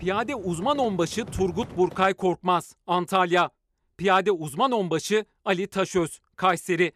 Piyade uzman onbaşı Turgut Burkay Korkmaz, Antalya. Piyade uzman onbaşı Ali Taşöz, Kayseri.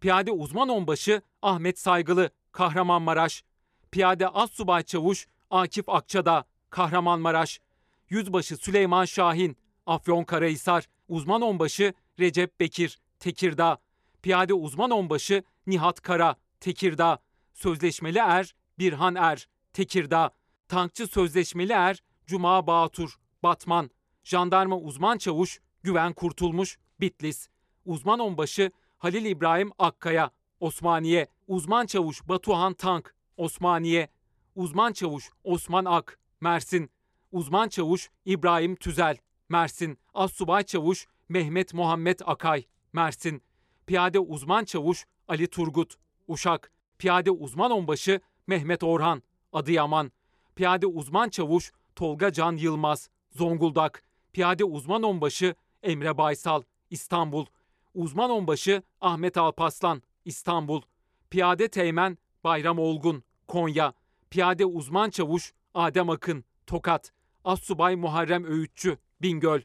Piyade uzman onbaşı Ahmet Saygılı, Kahramanmaraş. Piyade Assubay Çavuş Akif Akçada, Kahramanmaraş. Yüzbaşı Süleyman Şahin, Afyonkarahisar. Uzman onbaşı Recep Bekir, Tekirdağ. Piyade uzman onbaşı Nihat Kara, Tekirdağ. Sözleşmeli er Birhan Er, Tekirdağ. Tankçı sözleşmeli er Cuma Bağtur, Batman. Jandarma uzman çavuş Güven Kurtulmuş, Bitlis. Uzman onbaşı Halil İbrahim Akkaya, Osmaniye. Uzman çavuş Batuhan Tank, Osmaniye. Uzman çavuş Osman Ak, Mersin. Uzman çavuş İbrahim Tüzel, Mersin. Assubay çavuş Mehmet Muhammed Akay, Mersin. Piyade uzman çavuş Ali Turgut, Uşak. Piyade uzman onbaşı Mehmet Orhan, Adıyaman. Piyade uzman çavuş Tolga Can Yılmaz, Zonguldak. Piyade uzman onbaşı Emre Baysal, İstanbul. Uzman onbaşı Ahmet Alpaslan, İstanbul. Piyade teğmen Bayram Olgun, Konya. Piyade uzman çavuş Adem Akın, Tokat. Assubay Muharrem Öğütçü, Bingöl.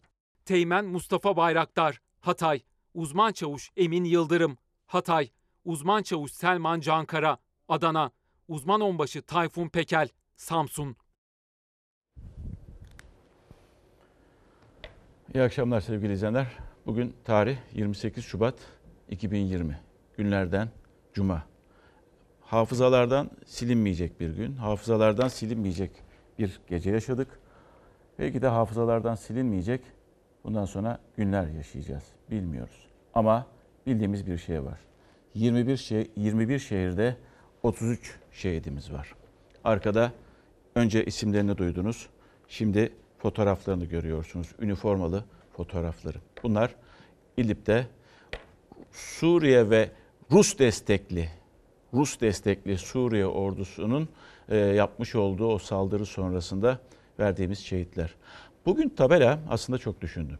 Teğmen Mustafa Bayraktar, Hatay. Uzman çavuş Emin Yıldırım, Hatay. Uzman çavuş Selman Cankara, Adana. Uzman onbaşı Tayfun Pekel, Samsun. İyi akşamlar sevgili izleyenler. Bugün tarih 28 Şubat 2020. Günlerden Cuma. Hafızalardan silinmeyecek bir gün. Hafızalardan silinmeyecek bir gece yaşadık. Belki de hafızalardan silinmeyecek bundan sonra günler yaşayacağız. Bilmiyoruz. Ama bildiğimiz bir şey var. 21 şey 21 şehirde 33 şehidimiz var. Arkada önce isimlerini duydunuz. Şimdi fotoğraflarını görüyorsunuz. Üniformalı fotoğrafları. Bunlar İdlib'de Suriye ve Rus destekli Rus destekli Suriye ordusunun e, yapmış olduğu o saldırı sonrasında verdiğimiz şehitler. Bugün tabela aslında çok düşündüm.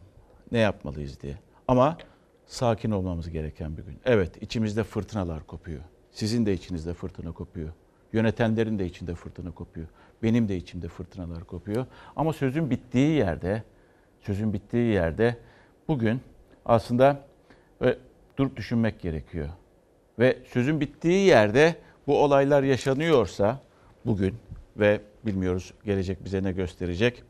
Ne yapmalıyız diye. Ama sakin olmamız gereken bir gün. Evet içimizde fırtınalar kopuyor. Sizin de içinizde fırtına kopuyor. Yönetenlerin de içinde fırtına kopuyor. Benim de içimde fırtınalar kopuyor. Ama sözün bittiği yerde, sözün bittiği yerde bugün aslında ve durup düşünmek gerekiyor. Ve sözün bittiği yerde bu olaylar yaşanıyorsa bugün ve bilmiyoruz gelecek bize ne gösterecek.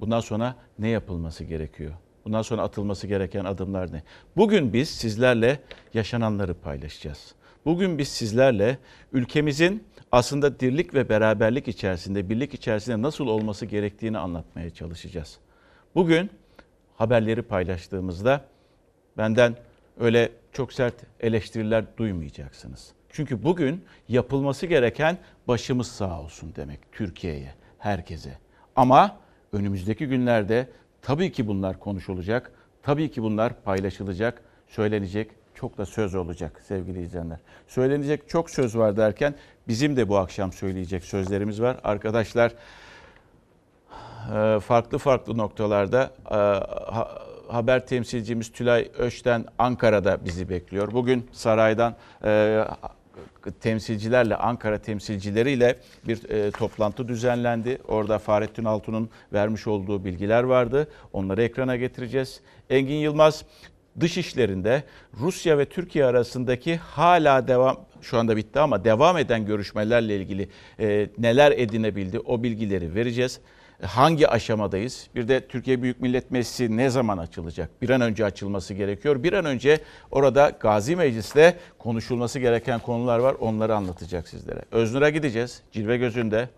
Bundan sonra ne yapılması gerekiyor? Bundan sonra atılması gereken adımlar ne? Bugün biz sizlerle yaşananları paylaşacağız. Bugün biz sizlerle ülkemizin aslında dirlik ve beraberlik içerisinde, birlik içerisinde nasıl olması gerektiğini anlatmaya çalışacağız. Bugün haberleri paylaştığımızda benden öyle çok sert eleştiriler duymayacaksınız. Çünkü bugün yapılması gereken başımız sağ olsun demek Türkiye'ye, herkese. Ama önümüzdeki günlerde tabii ki bunlar konuşulacak, tabii ki bunlar paylaşılacak, söylenecek, çok da söz olacak sevgili izleyenler. Söylenecek çok söz var derken bizim de bu akşam söyleyecek sözlerimiz var. Arkadaşlar farklı farklı noktalarda haber temsilcimiz Tülay Öç'ten Ankara'da bizi bekliyor. Bugün saraydan e, temsilcilerle, Ankara temsilcileriyle bir e, toplantı düzenlendi. Orada Fahrettin Altun'un vermiş olduğu bilgiler vardı. Onları ekrana getireceğiz. Engin Yılmaz dış işlerinde Rusya ve Türkiye arasındaki hala devam şu anda bitti ama devam eden görüşmelerle ilgili e, neler edinebildi o bilgileri vereceğiz hangi aşamadayız? Bir de Türkiye Büyük Millet Meclisi ne zaman açılacak? Bir an önce açılması gerekiyor. Bir an önce orada Gazi Meclis'te konuşulması gereken konular var. Onları anlatacak sizlere. Öznur'a gideceğiz. Cilve gözünde,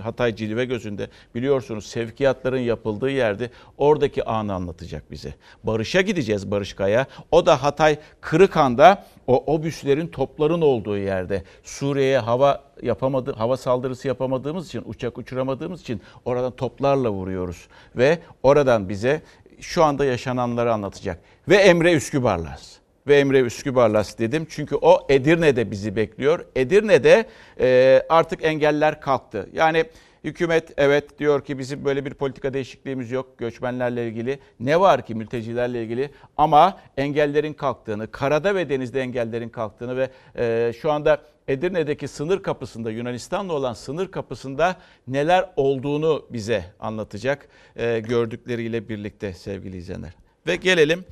Hatay Cilve gözünde. Biliyorsunuz sevkiyatların yapıldığı yerde oradaki anı anlatacak bize. Barış'a gideceğiz Barış Kaya. O da Hatay Kırıkan'da o obüslerin topların olduğu yerde Suriye'ye hava yapamadı hava saldırısı yapamadığımız için uçak uçuramadığımız için oradan toplarla vuruyoruz ve oradan bize şu anda yaşananları anlatacak ve Emre Üskübarlas ve Emre Üskübarlas dedim. Çünkü o Edirne'de bizi bekliyor. Edirne'de e, artık engeller kalktı. Yani Hükümet evet diyor ki bizim böyle bir politika değişikliğimiz yok göçmenlerle ilgili. Ne var ki mültecilerle ilgili ama engellerin kalktığını, karada ve denizde engellerin kalktığını ve e, şu anda Edirne'deki sınır kapısında Yunanistan'la olan sınır kapısında neler olduğunu bize anlatacak e, gördükleriyle birlikte sevgili izleyenler. Ve gelelim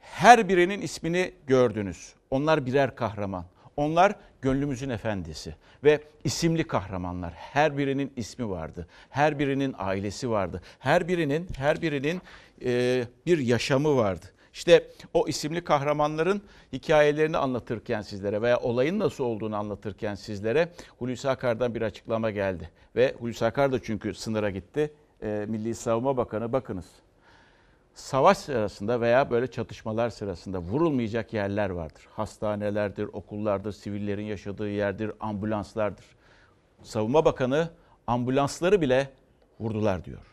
her birinin ismini gördünüz. Onlar birer kahraman. Onlar gönlümüzün efendisi ve isimli kahramanlar. Her birinin ismi vardı. Her birinin ailesi vardı. Her birinin her birinin e, bir yaşamı vardı. İşte o isimli kahramanların hikayelerini anlatırken sizlere veya olayın nasıl olduğunu anlatırken sizlere Hulusi Akar'dan bir açıklama geldi. Ve Hulusi Akar da çünkü sınıra gitti. E, Milli Savunma Bakanı bakınız savaş sırasında veya böyle çatışmalar sırasında vurulmayacak yerler vardır. Hastanelerdir, okullardır, sivillerin yaşadığı yerdir, ambulanslardır. Savunma Bakanı ambulansları bile vurdular diyor.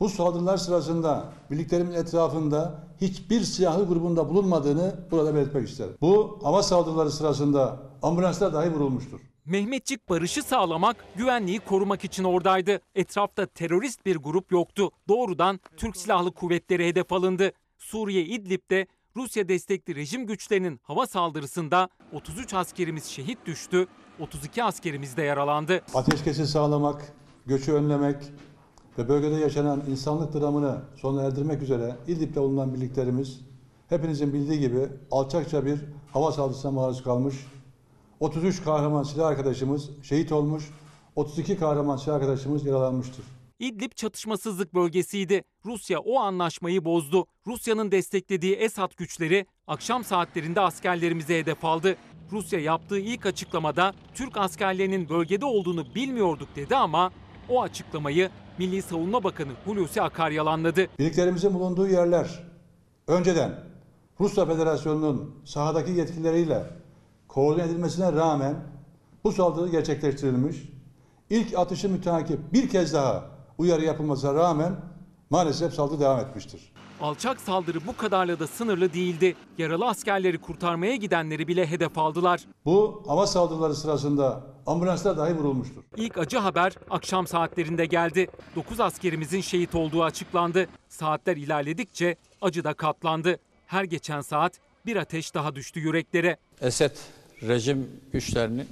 Bu saldırılar sırasında birliklerimin etrafında hiçbir silahlı grubunda bulunmadığını burada belirtmek isterim. Bu hava saldırıları sırasında ambulanslar dahi vurulmuştur. Mehmetçik barışı sağlamak, güvenliği korumak için oradaydı. Etrafta terörist bir grup yoktu. Doğrudan Türk Silahlı Kuvvetleri hedef alındı. Suriye İdlib'de Rusya destekli rejim güçlerinin hava saldırısında 33 askerimiz şehit düştü, 32 askerimiz de yaralandı. Ateşkesi sağlamak, göçü önlemek ve bölgede yaşanan insanlık dramını sona erdirmek üzere İdlib'de bulunan birliklerimiz hepinizin bildiği gibi alçakça bir hava saldırısına maruz kalmış 33 kahraman silah arkadaşımız şehit olmuş, 32 kahraman silah arkadaşımız yaralanmıştır. İdlib çatışmasızlık bölgesiydi. Rusya o anlaşmayı bozdu. Rusya'nın desteklediği Esad güçleri akşam saatlerinde askerlerimize hedef aldı. Rusya yaptığı ilk açıklamada Türk askerlerinin bölgede olduğunu bilmiyorduk dedi ama o açıklamayı Milli Savunma Bakanı Hulusi Akar yalanladı. Birliklerimizin bulunduğu yerler önceden Rusya Federasyonu'nun sahadaki yetkilileriyle koordine edilmesine rağmen bu saldırı gerçekleştirilmiş. İlk atışı müteakip bir kez daha uyarı yapılmasına rağmen maalesef saldırı devam etmiştir. Alçak saldırı bu kadarla da sınırlı değildi. Yaralı askerleri kurtarmaya gidenleri bile hedef aldılar. Bu hava saldırıları sırasında ambulanslar dahi vurulmuştur. İlk acı haber akşam saatlerinde geldi. 9 askerimizin şehit olduğu açıklandı. Saatler ilerledikçe acı da katlandı. Her geçen saat bir ateş daha düştü yüreklere. Esed rejim güçlerinin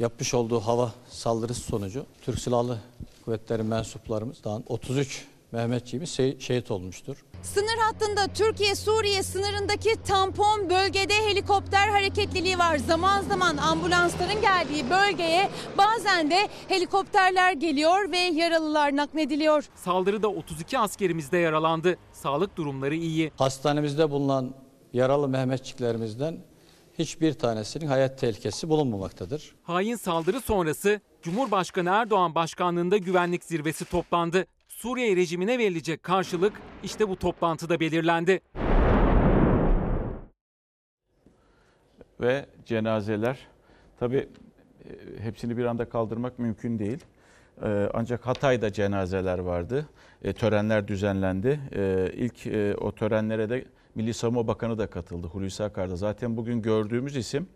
yapmış olduğu hava saldırısı sonucu Türk Silahlı Kuvvetleri mensuplarımızdan 33 Mehmetçiğimiz şeh- şehit olmuştur. Sınır hattında Türkiye-Suriye sınırındaki tampon bölgede helikopter hareketliliği var. Zaman zaman ambulansların geldiği bölgeye bazen de helikopterler geliyor ve yaralılar naklediliyor. Saldırıda 32 askerimiz de yaralandı. Sağlık durumları iyi. Hastanemizde bulunan yaralı Mehmetçiklerimizden hiçbir tanesinin hayat tehlikesi bulunmamaktadır. Hain saldırı sonrası Cumhurbaşkanı Erdoğan başkanlığında güvenlik zirvesi toplandı. Suriye rejimine verilecek karşılık işte bu toplantıda belirlendi. ve cenazeler. Tabii e, hepsini bir anda kaldırmak mümkün değil. E, Ancak Hatay'da cenazeler vardı. E, Törenler düzenlendi. İlk o törenlere de Milli Savunma Bakanı da katıldı. Hulusi Akar'da. Zaten bugün gördüğümüz isim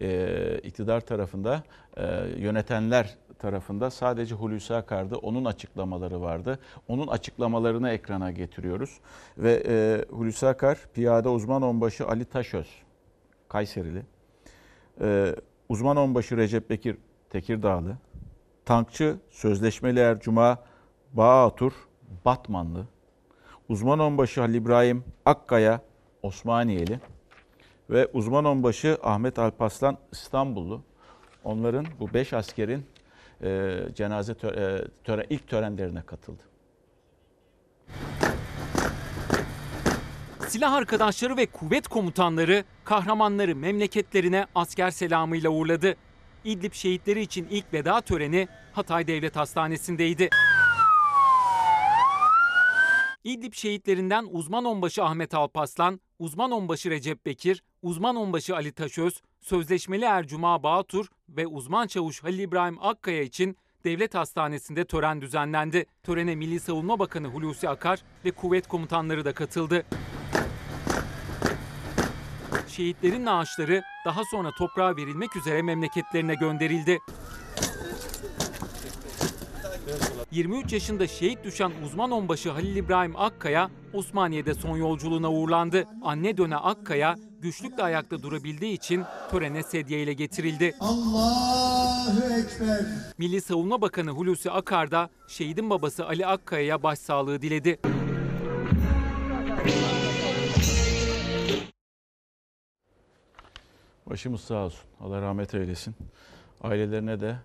e, iktidar tarafında, e, yönetenler tarafında sadece Hulusi Akar'dı. Onun açıklamaları vardı. Onun açıklamalarını ekrana getiriyoruz. Ve e, Hulusi Akar, Piyade Uzman Onbaşı Ali Taşöz, Kayserili. Ee, uzman onbaşı Recep Bekir Tekirdağlı, tankçı Sözleşmeli Ercuma Bağatur Batmanlı, uzman onbaşı Halil İbrahim Akkaya Osmaniyeli ve uzman onbaşı Ahmet Alpaslan İstanbullu. Onların bu beş askerin e, cenaze tö- e, töre, ilk törenlerine katıldı. Silah arkadaşları ve kuvvet komutanları kahramanları memleketlerine asker selamıyla uğurladı. İdlib şehitleri için ilk veda töreni Hatay Devlet Hastanesi'ndeydi. İdlib şehitlerinden uzman onbaşı Ahmet Alpaslan, uzman onbaşı Recep Bekir, uzman onbaşı Ali Taşöz, sözleşmeli Ercuma Bağtur ve uzman çavuş Halil İbrahim Akkaya için Devlet Hastanesi'nde tören düzenlendi. Törene Milli Savunma Bakanı Hulusi Akar ve kuvvet komutanları da katıldı. şehitlerin naaşları daha sonra toprağa verilmek üzere memleketlerine gönderildi. 23 yaşında şehit düşen uzman onbaşı Halil İbrahim Akkaya Osmaniye'de son yolculuğuna uğurlandı. Anne döne Akkaya güçlükle ayakta durabildiği için törene sedye ile getirildi. Allahu Ekber. Milli Savunma Bakanı Hulusi Akar da şehidin babası Ali Akkaya'ya başsağlığı diledi. Başımız sağ olsun. Allah rahmet eylesin. Ailelerine de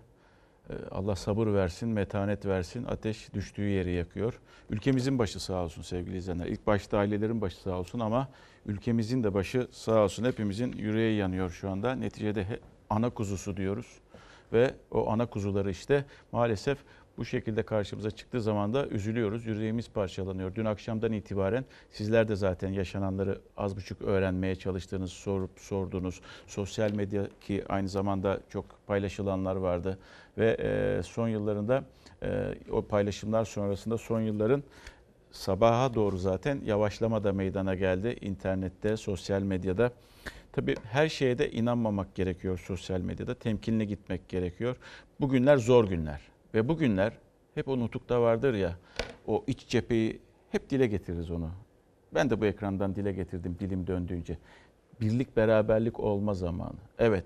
Allah sabır versin, metanet versin. Ateş düştüğü yeri yakıyor. Ülkemizin başı sağ olsun sevgili izleyenler. İlk başta ailelerin başı sağ olsun ama ülkemizin de başı sağ olsun. Hepimizin yüreği yanıyor şu anda. Neticede ana kuzusu diyoruz. Ve o ana kuzuları işte maalesef bu şekilde karşımıza çıktığı zaman da üzülüyoruz. Yüreğimiz parçalanıyor. Dün akşamdan itibaren sizler de zaten yaşananları az buçuk öğrenmeye çalıştığınız, sorup sordunuz. Sosyal medya ki aynı zamanda çok paylaşılanlar vardı. Ve e, son yıllarında e, o paylaşımlar sonrasında son yılların sabaha doğru zaten yavaşlama da meydana geldi. İnternette, sosyal medyada. Tabii her şeye de inanmamak gerekiyor sosyal medyada. Temkinli gitmek gerekiyor. Bugünler zor günler. Ve bugünler hep o nutukta vardır ya o iç cepheyi hep dile getiririz onu. Ben de bu ekrandan dile getirdim dilim döndüğünce. Birlik beraberlik olma zamanı. Evet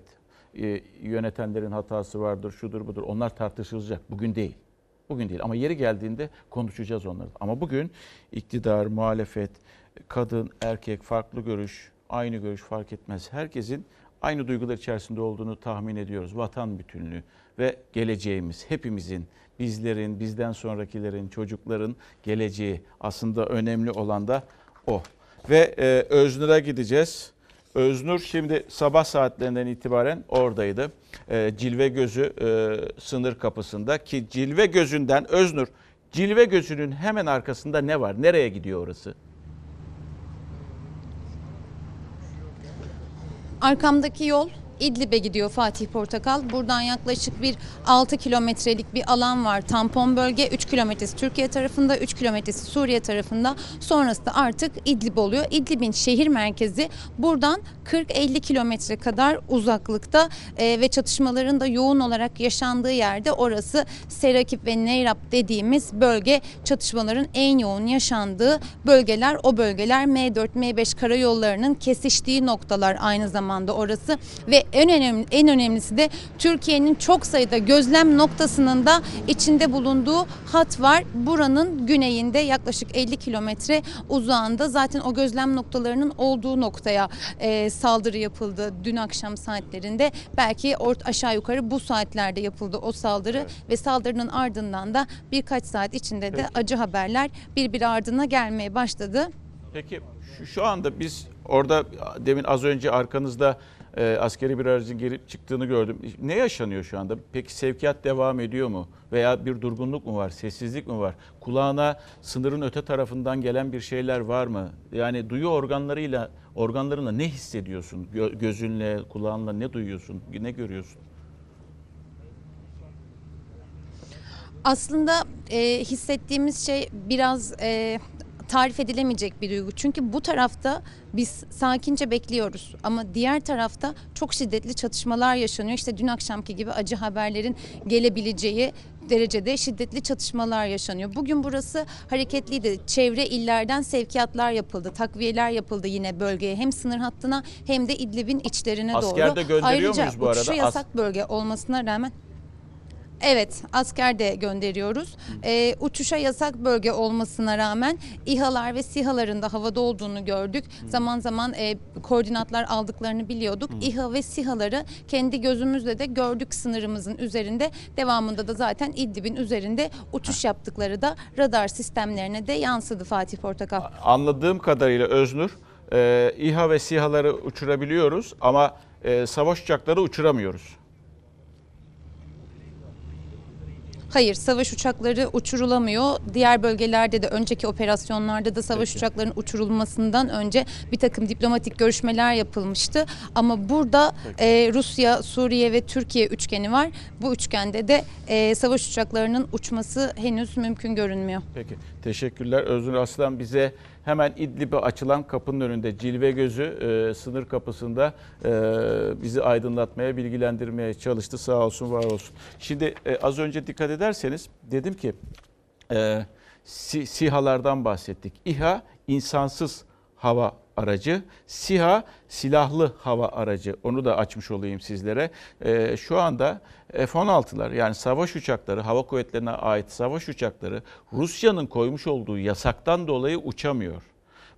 e, yönetenlerin hatası vardır, şudur budur. Onlar tartışılacak. Bugün değil. Bugün değil ama yeri geldiğinde konuşacağız onları. Ama bugün iktidar, muhalefet, kadın, erkek, farklı görüş, aynı görüş fark etmez. Herkesin aynı duygular içerisinde olduğunu tahmin ediyoruz. Vatan bütünlüğü ve geleceğimiz, hepimizin, bizlerin, bizden sonrakilerin, çocukların geleceği aslında önemli olan da o. Ve e, Öznur'a gideceğiz. Öznur şimdi sabah saatlerinden itibaren oradaydı. E, Cilve Gözü e, sınır kapısında ki Cilve Gözü'nden Öznur, Cilve Gözü'nün hemen arkasında ne var? Nereye gidiyor orası? Arkamdaki yol İdlib'e gidiyor Fatih Portakal. Buradan yaklaşık bir 6 kilometrelik bir alan var. Tampon bölge 3 kilometresi Türkiye tarafında, 3 kilometresi Suriye tarafında. Sonrası da artık İdlib oluyor. İdlib'in şehir merkezi buradan 40-50 kilometre kadar uzaklıkta e, ve çatışmaların da yoğun olarak yaşandığı yerde orası Serakip ve Neyrap dediğimiz bölge çatışmaların en yoğun yaşandığı bölgeler. O bölgeler M4, M5 karayollarının kesiştiği noktalar aynı zamanda orası ve en önemli en önemlisi de Türkiye'nin çok sayıda gözlem noktasının da içinde bulunduğu hat var. Buranın güneyinde yaklaşık 50 kilometre uzağında zaten o gözlem noktalarının olduğu noktaya e, saldırı yapıldı dün akşam saatlerinde. Belki ort aşağı yukarı bu saatlerde yapıldı o saldırı ve saldırının ardından da birkaç saat içinde de acı haberler birbiri ardına gelmeye başladı. Peki şu, şu anda biz orada demin az önce arkanızda e, askeri bir aracın gelip çıktığını gördüm. Ne yaşanıyor şu anda? Peki sevkiyat devam ediyor mu? Veya bir durgunluk mu var? Sessizlik mi var? Kulağına sınırın öte tarafından gelen bir şeyler var mı? Yani duyu organlarıyla organlarınla ne hissediyorsun? Gö- gözünle, kulağınla ne duyuyorsun? Ne görüyorsun? Aslında e, hissettiğimiz şey biraz e, tarif edilemeyecek bir duygu. Çünkü bu tarafta biz sakince bekliyoruz ama diğer tarafta çok şiddetli çatışmalar yaşanıyor. İşte dün akşamki gibi acı haberlerin gelebileceği derecede şiddetli çatışmalar yaşanıyor. Bugün burası hareketliydi. Çevre illerden sevkiyatlar yapıldı, takviyeler yapıldı yine bölgeye. Hem sınır hattına hem de İdlib'in içlerine doğru. Asker de gönderiyor Ayrıca muyuz bu arada? As- yasak bölge olmasına rağmen Evet, asker de gönderiyoruz. Ee, uçuşa yasak bölge olmasına rağmen İHA'lar ve SİHA'ların da havada olduğunu gördük. Zaman zaman e, koordinatlar aldıklarını biliyorduk. İHA ve SİHA'ları kendi gözümüzle de gördük sınırımızın üzerinde. Devamında da zaten İdlib'in üzerinde uçuş yaptıkları da radar sistemlerine de yansıdı Fatih Portakal. Anladığım kadarıyla Öznur, e, İHA ve SİHA'ları uçurabiliyoruz ama e, savaş uçakları uçuramıyoruz. Hayır, savaş uçakları uçurulamıyor. Diğer bölgelerde de önceki operasyonlarda da savaş Peki. uçaklarının uçurulmasından önce bir takım diplomatik görüşmeler yapılmıştı. Ama burada e, Rusya, Suriye ve Türkiye üçgeni var. Bu üçgende de e, savaş uçaklarının uçması henüz mümkün görünmüyor. Peki teşekkürler Öznur Aslan bize Hemen İdlib'e açılan kapının önünde cilve gözü e, sınır kapısında e, bizi aydınlatmaya, bilgilendirmeye çalıştı. Sağ olsun, var olsun. Şimdi e, az önce dikkat ederseniz dedim ki e, Si- SİHA'lardan bahsettik. İHA insansız hava aracı, SİHA silahlı hava aracı. Onu da açmış olayım sizlere. E, şu anda F-16'lar yani savaş uçakları, hava kuvvetlerine ait savaş uçakları Rusya'nın koymuş olduğu yasaktan dolayı uçamıyor.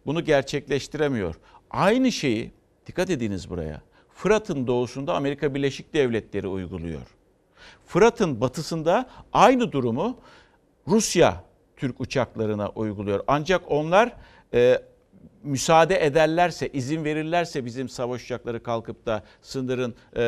Bunu gerçekleştiremiyor. Aynı şeyi dikkat ediniz buraya. Fırat'ın doğusunda Amerika Birleşik Devletleri uyguluyor. Fırat'ın batısında aynı durumu Rusya Türk uçaklarına uyguluyor. Ancak onlar e, müsaade ederlerse, izin verirlerse bizim savaş uçakları kalkıp da sınırın e,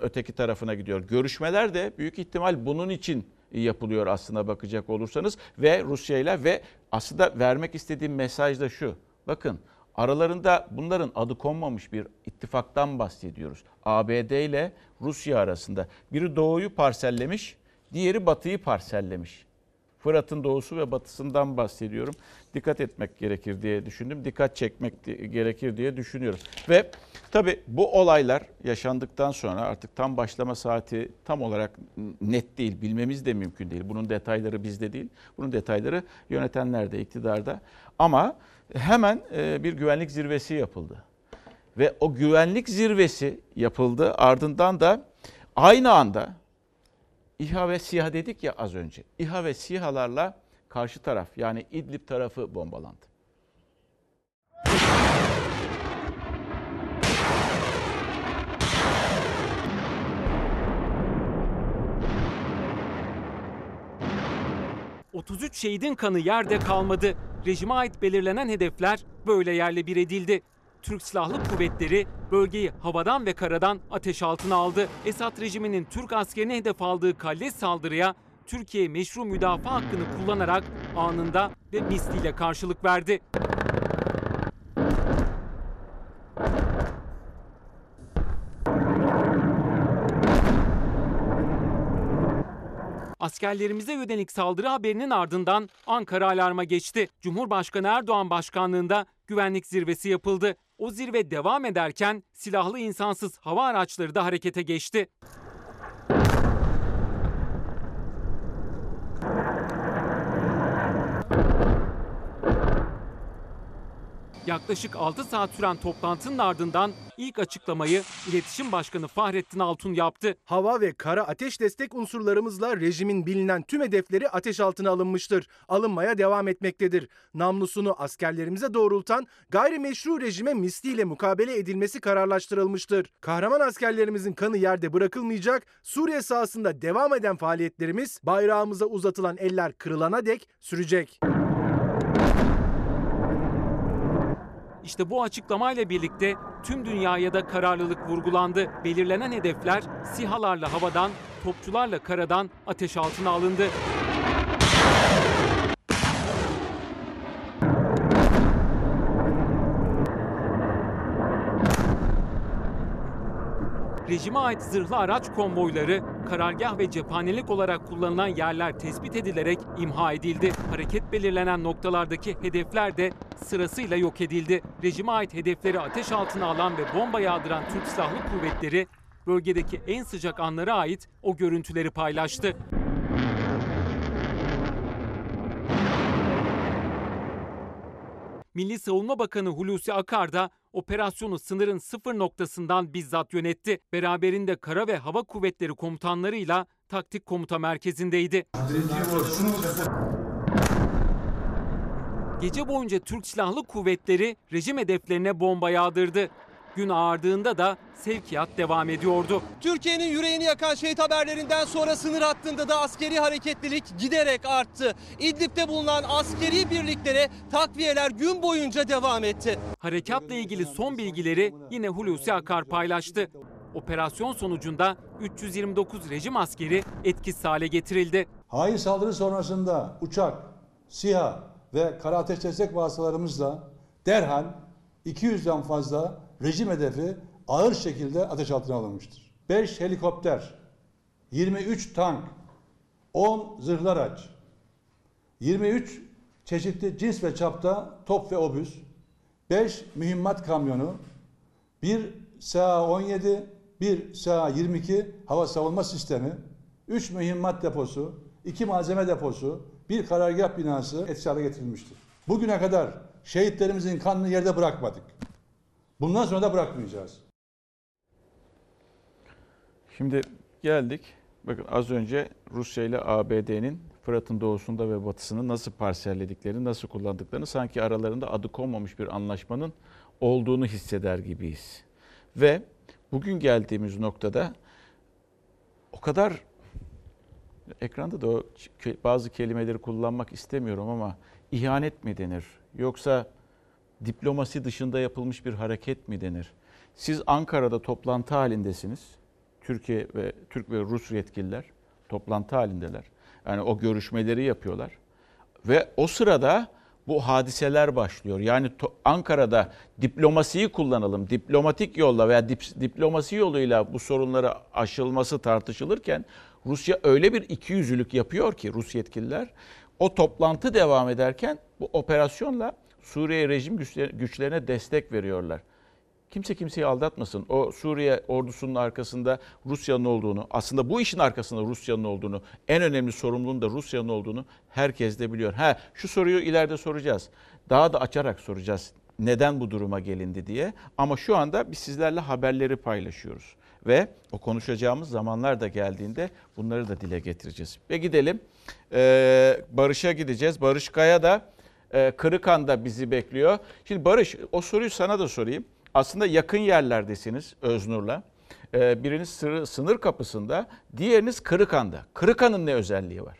öteki tarafına gidiyor. Görüşmeler de büyük ihtimal bunun için yapılıyor aslında bakacak olursanız ve Rusya ile ve aslında vermek istediğim mesaj da şu. Bakın aralarında bunların adı konmamış bir ittifaktan bahsediyoruz. ABD ile Rusya arasında. Biri doğuyu parsellemiş, diğeri batıyı parsellemiş. Fırat'ın doğusu ve batısından bahsediyorum. Dikkat etmek gerekir diye düşündüm. Dikkat çekmek gerekir diye düşünüyorum. Ve tabii bu olaylar yaşandıktan sonra artık tam başlama saati tam olarak net değil. Bilmemiz de mümkün değil. Bunun detayları bizde değil. Bunun detayları yönetenlerde, iktidarda. Ama hemen e, bir güvenlik zirvesi yapıldı. Ve o güvenlik zirvesi yapıldı. Ardından da aynı anda İHA ve SİHA dedik ya az önce. İHA ve SİHA'larla karşı taraf yani İdlib tarafı bombalandı. – 33 şehidin kanı yerde kalmadı. Rejime ait belirlenen hedefler böyle yerle bir edildi. Türk Silahlı Kuvvetleri bölgeyi havadan ve karadan ateş altına aldı. Esad rejiminin Türk askerine hedef aldığı kalleş saldırıya Türkiye meşru müdafaa hakkını kullanarak anında ve misliyle karşılık verdi. Askerlerimize yönelik saldırı haberinin ardından Ankara alarma geçti. Cumhurbaşkanı Erdoğan başkanlığında güvenlik zirvesi yapıldı. O zirve devam ederken silahlı insansız hava araçları da harekete geçti. Yaklaşık 6 saat süren toplantının ardından ilk açıklamayı İletişim Başkanı Fahrettin Altun yaptı. Hava ve kara ateş destek unsurlarımızla rejimin bilinen tüm hedefleri ateş altına alınmıştır. Alınmaya devam etmektedir. Namlusunu askerlerimize doğrultan gayrimeşru rejime misliyle mukabele edilmesi kararlaştırılmıştır. Kahraman askerlerimizin kanı yerde bırakılmayacak. Suriye sahasında devam eden faaliyetlerimiz bayrağımıza uzatılan eller kırılana dek sürecek. İşte bu açıklamayla birlikte tüm dünyaya da kararlılık vurgulandı. Belirlenen hedefler SİHA'larla havadan, topçularla karadan ateş altına alındı. Rejime ait zırhlı araç konvoyları, karargah ve cephanelik olarak kullanılan yerler tespit edilerek imha edildi. Hareket belirlenen noktalardaki hedefler de sırasıyla yok edildi. Rejime ait hedefleri ateş altına alan ve bomba yağdıran Türk Silahlı Kuvvetleri bölgedeki en sıcak anlara ait o görüntüleri paylaştı. Milli Savunma Bakanı Hulusi Akar da operasyonu sınırın sıfır noktasından bizzat yönetti. Beraberinde kara ve hava kuvvetleri komutanlarıyla taktik komuta merkezindeydi. Gece boyunca Türk Silahlı Kuvvetleri rejim hedeflerine bomba yağdırdı. Gün ağardığında da sevkiyat devam ediyordu. Türkiye'nin yüreğini yakan şehit haberlerinden sonra sınır hattında da askeri hareketlilik giderek arttı. İdlib'de bulunan askeri birliklere takviyeler gün boyunca devam etti. Harekatla ilgili son bilgileri yine Hulusi Akar paylaştı. Operasyon sonucunda 329 rejim askeri etkisiz hale getirildi. Hain saldırı sonrasında uçak, SİHA ve kara ateş destek vasıtalarımızla derhal 200'den fazla rejim hedefi ağır şekilde ateş altına alınmıştır. 5 helikopter, 23 tank, 10 zırhlı araç, 23 çeşitli cins ve çapta top ve obüs, 5 mühimmat kamyonu, 1 SA-17, 1 SA-22 hava savunma sistemi, 3 mühimmat deposu, 2 malzeme deposu, 1 karargah binası etkisiz getirilmiştir. Bugüne kadar şehitlerimizin kanını yerde bırakmadık. Bundan sonra da bırakmayacağız. Şimdi geldik. Bakın az önce Rusya ile ABD'nin Fırat'ın doğusunda ve batısını nasıl parsellediklerini, nasıl kullandıklarını sanki aralarında adı konmamış bir anlaşmanın olduğunu hisseder gibiyiz. Ve bugün geldiğimiz noktada o kadar ekranda da o bazı kelimeleri kullanmak istemiyorum ama ihanet mi denir? Yoksa diplomasi dışında yapılmış bir hareket mi denir? Siz Ankara'da toplantı halindesiniz. Türkiye ve Türk ve Rus yetkililer toplantı halindeler. Yani o görüşmeleri yapıyorlar. Ve o sırada bu hadiseler başlıyor. Yani Ankara'da diplomasiyi kullanalım, diplomatik yolla veya dip- diplomasi yoluyla bu sorunları aşılması tartışılırken Rusya öyle bir ikiyüzlülük yapıyor ki Rus yetkililer o toplantı devam ederken bu operasyonla Suriye rejim güçler- güçlerine destek veriyorlar. Kimse kimseyi aldatmasın. O Suriye ordusunun arkasında Rusya'nın olduğunu, aslında bu işin arkasında Rusya'nın olduğunu, en önemli sorumluluğun da Rusya'nın olduğunu herkes de biliyor. Ha, şu soruyu ileride soracağız. Daha da açarak soracağız. Neden bu duruma gelindi diye. Ama şu anda biz sizlerle haberleri paylaşıyoruz. Ve o konuşacağımız zamanlar da geldiğinde bunları da dile getireceğiz. Ve gidelim. Ee, Barış'a gideceğiz. Barış Kaya da e, Kırıkan'da bizi bekliyor. Şimdi Barış o soruyu sana da sorayım. Aslında yakın yerlerdesiniz Öznur'la. Ee, biriniz sınır, kapısında, diğeriniz Kırıkan'da. Kırıkan'ın ne özelliği var?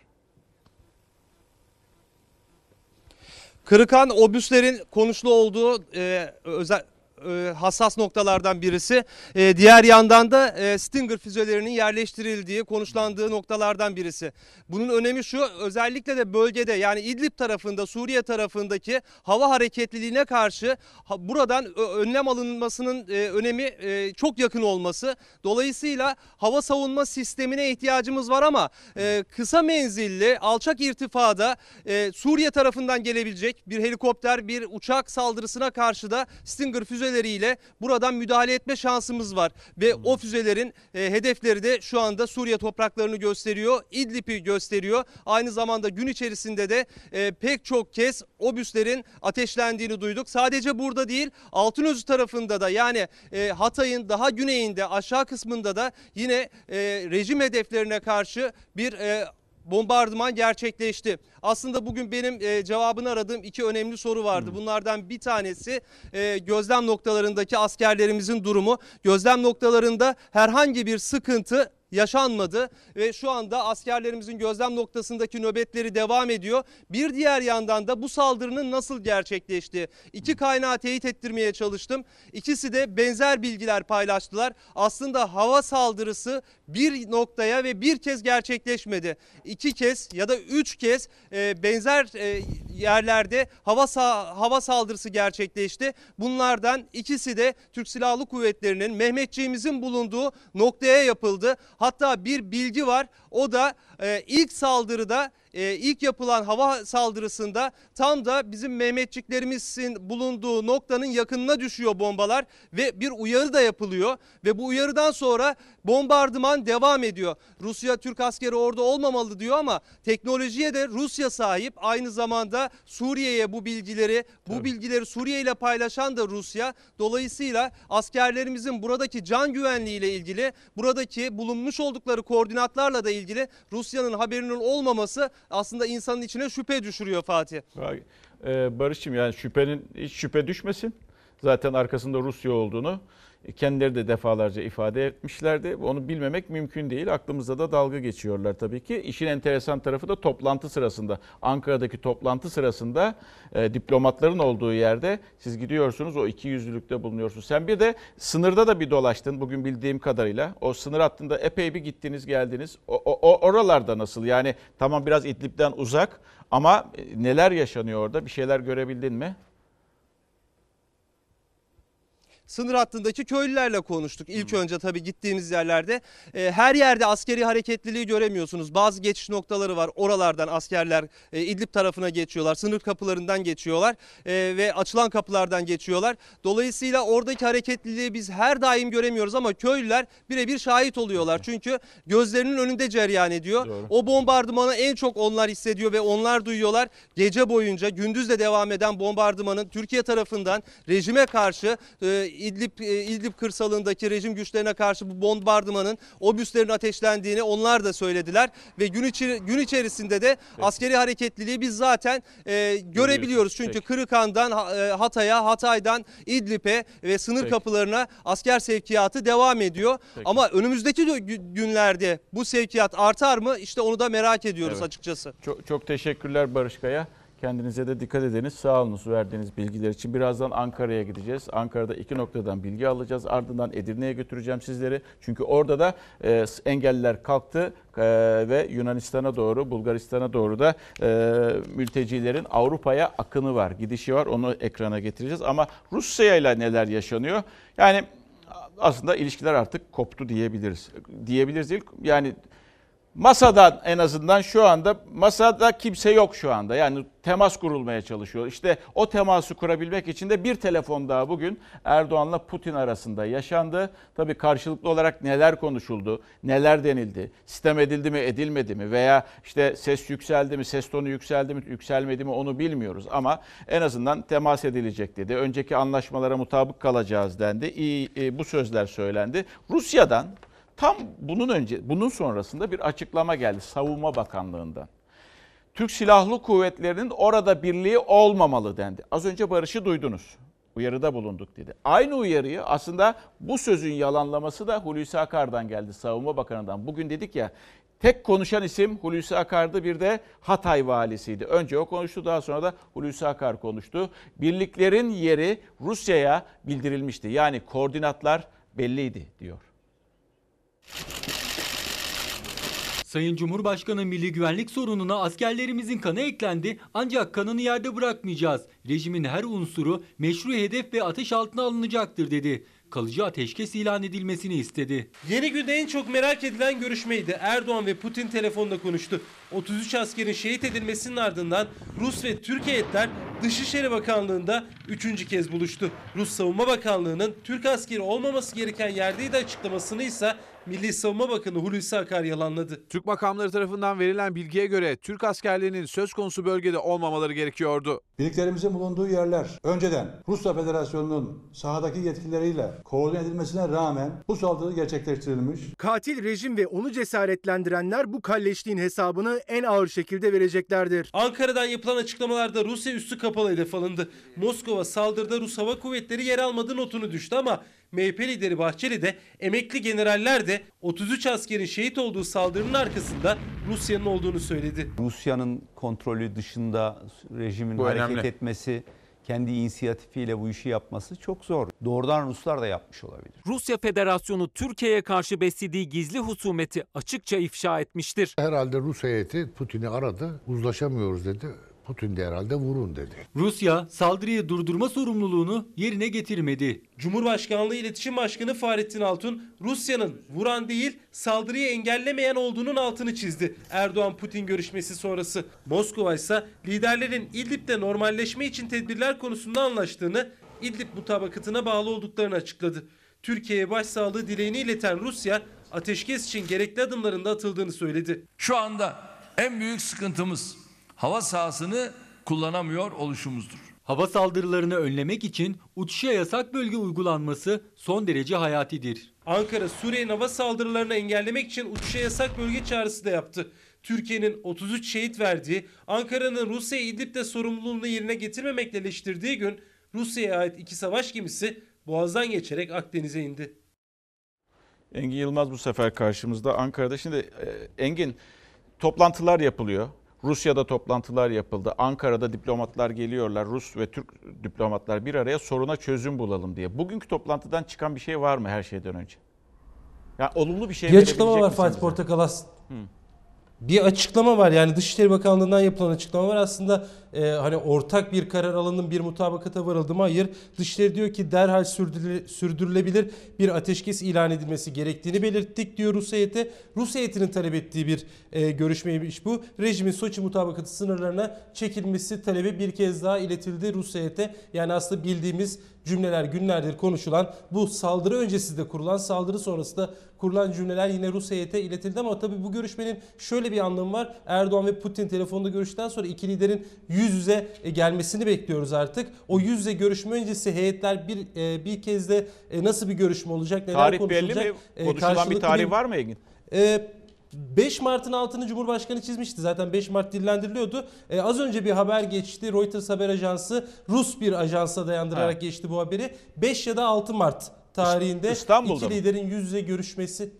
Kırıkan obüslerin konuşlu olduğu e, özel e, hassas noktalardan birisi. E, diğer yandan da e, Stinger füzelerinin yerleştirildiği, konuşlandığı noktalardan birisi. Bunun önemi şu, özellikle de bölgede yani İdlib tarafında, Suriye tarafındaki hava hareketliliğine karşı buradan önlem alınmasının önemi çok yakın olması. Dolayısıyla hava savunma sistemine ihtiyacımız var ama kısa menzilli, alçak irtifada e, Suriye tarafından gelebilecek bir helikopter, bir uçak saldırısına karşı da Stinger füzeleriyle buradan müdahale etme şansımız var. Ve o füzelerin e, hedefleri de şu anda Suriye topraklarını gösteriyor, İdlib'i gösteriyor. Aynı zamanda gün içerisinde de e, pek çok kez obüslerin ateşlendiğini duyduk. Sadece burada değil, Altınözü tarafında da yani e, Hatay'ın daha güneyinde, aşağı kısmında da yine e, rejim hedeflerine karşı bir e, bombardıman gerçekleşti. Aslında bugün benim e, cevabını aradığım iki önemli soru vardı. Bunlardan bir tanesi e, gözlem noktalarındaki askerlerimizin durumu. Gözlem noktalarında herhangi bir sıkıntı yaşanmadı ve şu anda askerlerimizin gözlem noktasındaki nöbetleri devam ediyor. Bir diğer yandan da bu saldırının nasıl gerçekleştiği iki kaynağı teyit ettirmeye çalıştım. İkisi de benzer bilgiler paylaştılar. Aslında hava saldırısı bir noktaya ve bir kez gerçekleşmedi. İki kez ya da üç kez e, benzer e, yerlerde hava hava saldırısı gerçekleşti. Bunlardan ikisi de Türk Silahlı Kuvvetleri'nin Mehmetçiğimizin bulunduğu noktaya yapıldı. Hatta bir bilgi var. O da e, ilk saldırıda e, ilk yapılan hava saldırısında tam da bizim Mehmetçiklerimizin bulunduğu noktanın yakınına düşüyor bombalar ve bir uyarı da yapılıyor ve bu uyarıdan sonra bombardıman devam ediyor. Rusya Türk askeri orada olmamalı diyor ama teknolojiye de Rusya sahip. Aynı zamanda Suriye'ye bu bilgileri, bu bilgileri Suriye ile paylaşan da Rusya. Dolayısıyla askerlerimizin buradaki can güvenliği ile ilgili, buradaki bulunmuş oldukları koordinatlarla da ilgili Rusya'nın haberinin olmaması aslında insanın içine şüphe düşürüyor Fatih. Ee, Barış'cığım yani şüphenin hiç şüphe düşmesin. Zaten arkasında Rusya olduğunu kendileri de defalarca ifade etmişlerdi. Onu bilmemek mümkün değil. Aklımızda da dalga geçiyorlar tabii ki. İşin enteresan tarafı da toplantı sırasında. Ankara'daki toplantı sırasında e, diplomatların olduğu yerde siz gidiyorsunuz o iki yüzlülükte bulunuyorsunuz. Sen bir de sınırda da bir dolaştın bugün bildiğim kadarıyla. O sınır hattında epey bir gittiniz geldiniz. O, o- oralarda nasıl? Yani tamam biraz İdlib'den uzak ama e, neler yaşanıyor orada? Bir şeyler görebildin mi? Sınır hattındaki köylülerle konuştuk. İlk önce tabii gittiğimiz yerlerde e, her yerde askeri hareketliliği göremiyorsunuz. Bazı geçiş noktaları var. Oralardan askerler e, İdlib tarafına geçiyorlar. Sınır kapılarından geçiyorlar e, ve açılan kapılardan geçiyorlar. Dolayısıyla oradaki hareketliliği biz her daim göremiyoruz ama köylüler birebir şahit oluyorlar. Çünkü gözlerinin önünde cereyan ediyor. Doğru. O bombardımanı en çok onlar hissediyor ve onlar duyuyorlar. Gece boyunca gündüz de devam eden bombardımanın Türkiye tarafından rejime karşı e, İdlib, e, İdlib kırsalındaki rejim güçlerine karşı bu bombardımanın obüslerin ateşlendiğini onlar da söylediler ve gün içi, gün içerisinde de askeri hareketliliği biz zaten e, görebiliyoruz. Çünkü Peki. Kırıkan'dan e, Hatay'a, Hatay'dan İdlib'e ve sınır Peki. kapılarına asker sevkiyatı devam ediyor. Peki. Ama önümüzdeki de gü- günlerde bu sevkiyat artar mı? İşte onu da merak ediyoruz Evet. açıkçası. Çok, çok teşekkürler Barış Kaya. Kendinize de dikkat ediniz. Sağ olunuz verdiğiniz bilgiler için. Birazdan Ankara'ya gideceğiz. Ankara'da iki noktadan bilgi alacağız. Ardından Edirne'ye götüreceğim sizleri. Çünkü orada da e, engelliler kalktı e, ve Yunanistan'a doğru, Bulgaristan'a doğru da e, mültecilerin Avrupa'ya akını var, gidişi var. Onu ekrana getireceğiz. Ama Rusya ile neler yaşanıyor? Yani aslında ilişkiler artık koptu diyebiliriz. Diyebiliriz değil. Yani Masadan en azından şu anda masada kimse yok şu anda. Yani temas kurulmaya çalışıyor. İşte o teması kurabilmek için de bir telefon daha bugün Erdoğan'la Putin arasında yaşandı. Tabii karşılıklı olarak neler konuşuldu, neler denildi, sistem edildi mi, edilmedi mi veya işte ses yükseldi mi, ses tonu yükseldi mi, yükselmedi mi onu bilmiyoruz. Ama en azından temas edilecek dedi. Önceki anlaşmalara mutabık kalacağız dendi. İyi, e, bu sözler söylendi. Rusya'dan Tam bunun önce, bunun sonrasında bir açıklama geldi Savunma Bakanlığı'ndan. Türk Silahlı Kuvvetleri'nin orada birliği olmamalı dendi. Az önce Barış'ı duydunuz. Uyarıda bulunduk dedi. Aynı uyarıyı aslında bu sözün yalanlaması da Hulusi Akar'dan geldi, Savunma Bakanı'ndan. Bugün dedik ya tek konuşan isim Hulusi Akar'dı bir de Hatay valisiydi. Önce o konuştu daha sonra da Hulusi Akar konuştu. Birliklerin yeri Rusya'ya bildirilmişti. Yani koordinatlar belliydi diyor. Sayın Cumhurbaşkanı milli güvenlik sorununa askerlerimizin kanı eklendi ancak kanını yerde bırakmayacağız. Rejimin her unsuru meşru hedef ve ateş altına alınacaktır dedi. Kalıcı ateşkes ilan edilmesini istedi. Yeni günde en çok merak edilen görüşmeydi. Erdoğan ve Putin telefonda konuştu. 33 askerin şehit edilmesinin ardından Rus ve Türk heyetler Dışişleri Bakanlığı'nda üçüncü kez buluştu. Rus Savunma Bakanlığı'nın Türk askeri olmaması gereken yerdeydi açıklamasını ise Milli Savunma Bakanı Hulusi Akar yalanladı. Türk makamları tarafından verilen bilgiye göre Türk askerlerinin söz konusu bölgede olmamaları gerekiyordu. Birliklerimizin bulunduğu yerler önceden Rusya Federasyonu'nun sahadaki yetkilileriyle koordine edilmesine rağmen bu saldırı gerçekleştirilmiş. Katil rejim ve onu cesaretlendirenler bu kalleşliğin hesabını en ağır şekilde vereceklerdir. Ankara'dan yapılan açıklamalarda Rusya üstü kapalı hedef alındı. Moskova saldırıda Rus Hava Kuvvetleri yer almadığı notunu düştü ama MHP lideri Bahçeli de emekli generaller de 33 askerin şehit olduğu saldırının arkasında Rusya'nın olduğunu söyledi. Rusya'nın kontrolü dışında rejimin Bu hareket önemli. etmesi, kendi inisiyatifiyle bu işi yapması çok zor. Doğrudan Ruslar da yapmış olabilir. Rusya Federasyonu Türkiye'ye karşı beslediği gizli husumeti açıkça ifşa etmiştir. Herhalde Rus heyeti Putin'i aradı. Uzlaşamıyoruz dedi. Putin de herhalde vurun dedi. Rusya saldırıyı durdurma sorumluluğunu yerine getirmedi. Cumhurbaşkanlığı İletişim Başkanı Fahrettin Altun, Rusya'nın vuran değil saldırıyı engellemeyen olduğunun altını çizdi. Erdoğan-Putin görüşmesi sonrası. Moskova ise liderlerin İdlib'de normalleşme için tedbirler konusunda anlaştığını, İdlib mutabakatına bağlı olduklarını açıkladı. Türkiye'ye başsağlığı dileğini ileten Rusya, ateşkes için gerekli adımların da atıldığını söyledi. Şu anda en büyük sıkıntımız hava sahasını kullanamıyor oluşumuzdur. Hava saldırılarını önlemek için uçuşa yasak bölge uygulanması son derece hayatidir. Ankara Suriye'nin hava saldırılarını engellemek için uçuşa yasak bölge çağrısı da yaptı. Türkiye'nin 33 şehit verdiği, Ankara'nın Rusya İdlib'de sorumluluğunu yerine getirmemekle eleştirdiği gün Rusya'ya ait iki savaş gemisi Boğaz'dan geçerek Akdeniz'e indi. Engin Yılmaz bu sefer karşımızda Ankara'da. Şimdi e, Engin toplantılar yapılıyor. Rusya'da toplantılar yapıldı. Ankara'da diplomatlar geliyorlar. Rus ve Türk diplomatlar bir araya soruna çözüm bulalım diye. Bugünkü toplantıdan çıkan bir şey var mı her şeyden önce? Ya olumlu bir şey Bir açıklama var Fatih bize? Bir açıklama var. Yani Dışişleri Bakanlığı'ndan yapılan açıklama var. Aslında e, hani ortak bir karar alındı bir mutabakata varıldı mı hayır. Dışişleri diyor ki derhal sürdürüle- sürdürülebilir bir ateşkes ilan edilmesi gerektiğini belirttik diyor Rus heyeti. Rus heyetinin talep ettiği bir e, görüşmeymiş bu. Rejimin Soçi mutabakatı sınırlarına çekilmesi talebi bir kez daha iletildi Rus heyete. Yani aslında bildiğimiz cümleler günlerdir konuşulan bu saldırı öncesi de kurulan saldırı sonrası da kurulan cümleler yine Rus heyete iletildi ama tabii bu görüşmenin şöyle bir anlamı var. Erdoğan ve Putin telefonda görüşten sonra iki liderin yüz yüze e, gelmesini bekliyoruz artık. O yüz yüze görüşme öncesi heyetler bir e, bir kez de e, nasıl bir görüşme olacak, neler Tarih belli konuşulacak? mi? E, Konuşulan bir tarih var mı Engin? e, 5 Mart'ın altını Cumhurbaşkanı çizmişti. Zaten 5 Mart dillendiriliyordu. E, az önce bir haber geçti. Reuters haber ajansı Rus bir ajansa dayandırarak Ha. geçti bu haberi. 5 ya da 6 Mart tarihinde İstanbul'da iki liderin yüz yüze görüşmesi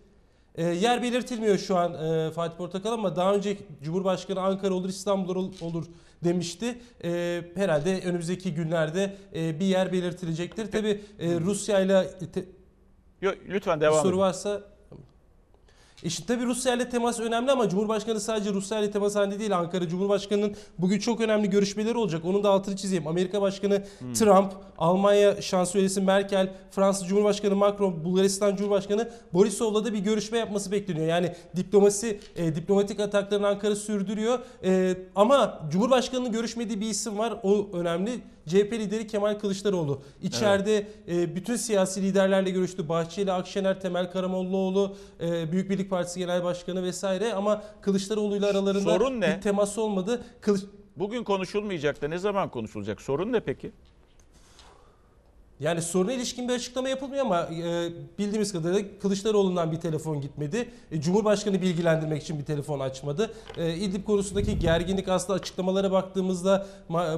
e, yer belirtilmiyor şu an e, Fatih Portakal ama daha önce Cumhurbaşkanı Ankara olur İstanbul olur, olur demişti. E, herhalde önümüzdeki günlerde e, bir yer belirtilecektir. Tabi Rusya ile lütfen devam soru edin. varsa İşte tabii Rusya ile temas önemli ama Cumhurbaşkanı sadece Rusya ile temas halinde değil. Ankara Cumhurbaşkanı'nın bugün çok önemli görüşmeleri olacak. Onun da altını çizeyim. Amerika Başkanı Hmm. Trump, Almanya Şansölyesi Merkel, Fransız Cumhurbaşkanı Macron, Bulgaristan Cumhurbaşkanı Borisov'la da bir görüşme yapması bekleniyor. Yani diplomasi, e, diplomatik ataklarını Ankara sürdürüyor. E, ama Cumhurbaşkanı'nın görüşmediği bir isim var. O önemli. CHP lideri Kemal Kılıçdaroğlu. İçeride e, bütün siyasi liderlerle görüştü. Bahçeli, Akşener, Temel Karamollaoğlu, e, Büyük Birlik Partisi Genel Başkanı vesaire ama Kılıçdaroğlu ile aralarında Sorun ne? bir temas olmadı. Kılıç Bugün konuşulmayacak da ne zaman konuşulacak? Sorun ne peki? Yani soruna ilişkin bir açıklama yapılmıyor ama e, bildiğimiz kadarıyla Kılıçdaroğlu'ndan bir telefon gitmedi. E, Cumhurbaşkanı bilgilendirmek için bir telefon açmadı. E, İdlib konusundaki gerginlik aslında açıklamalara baktığımızda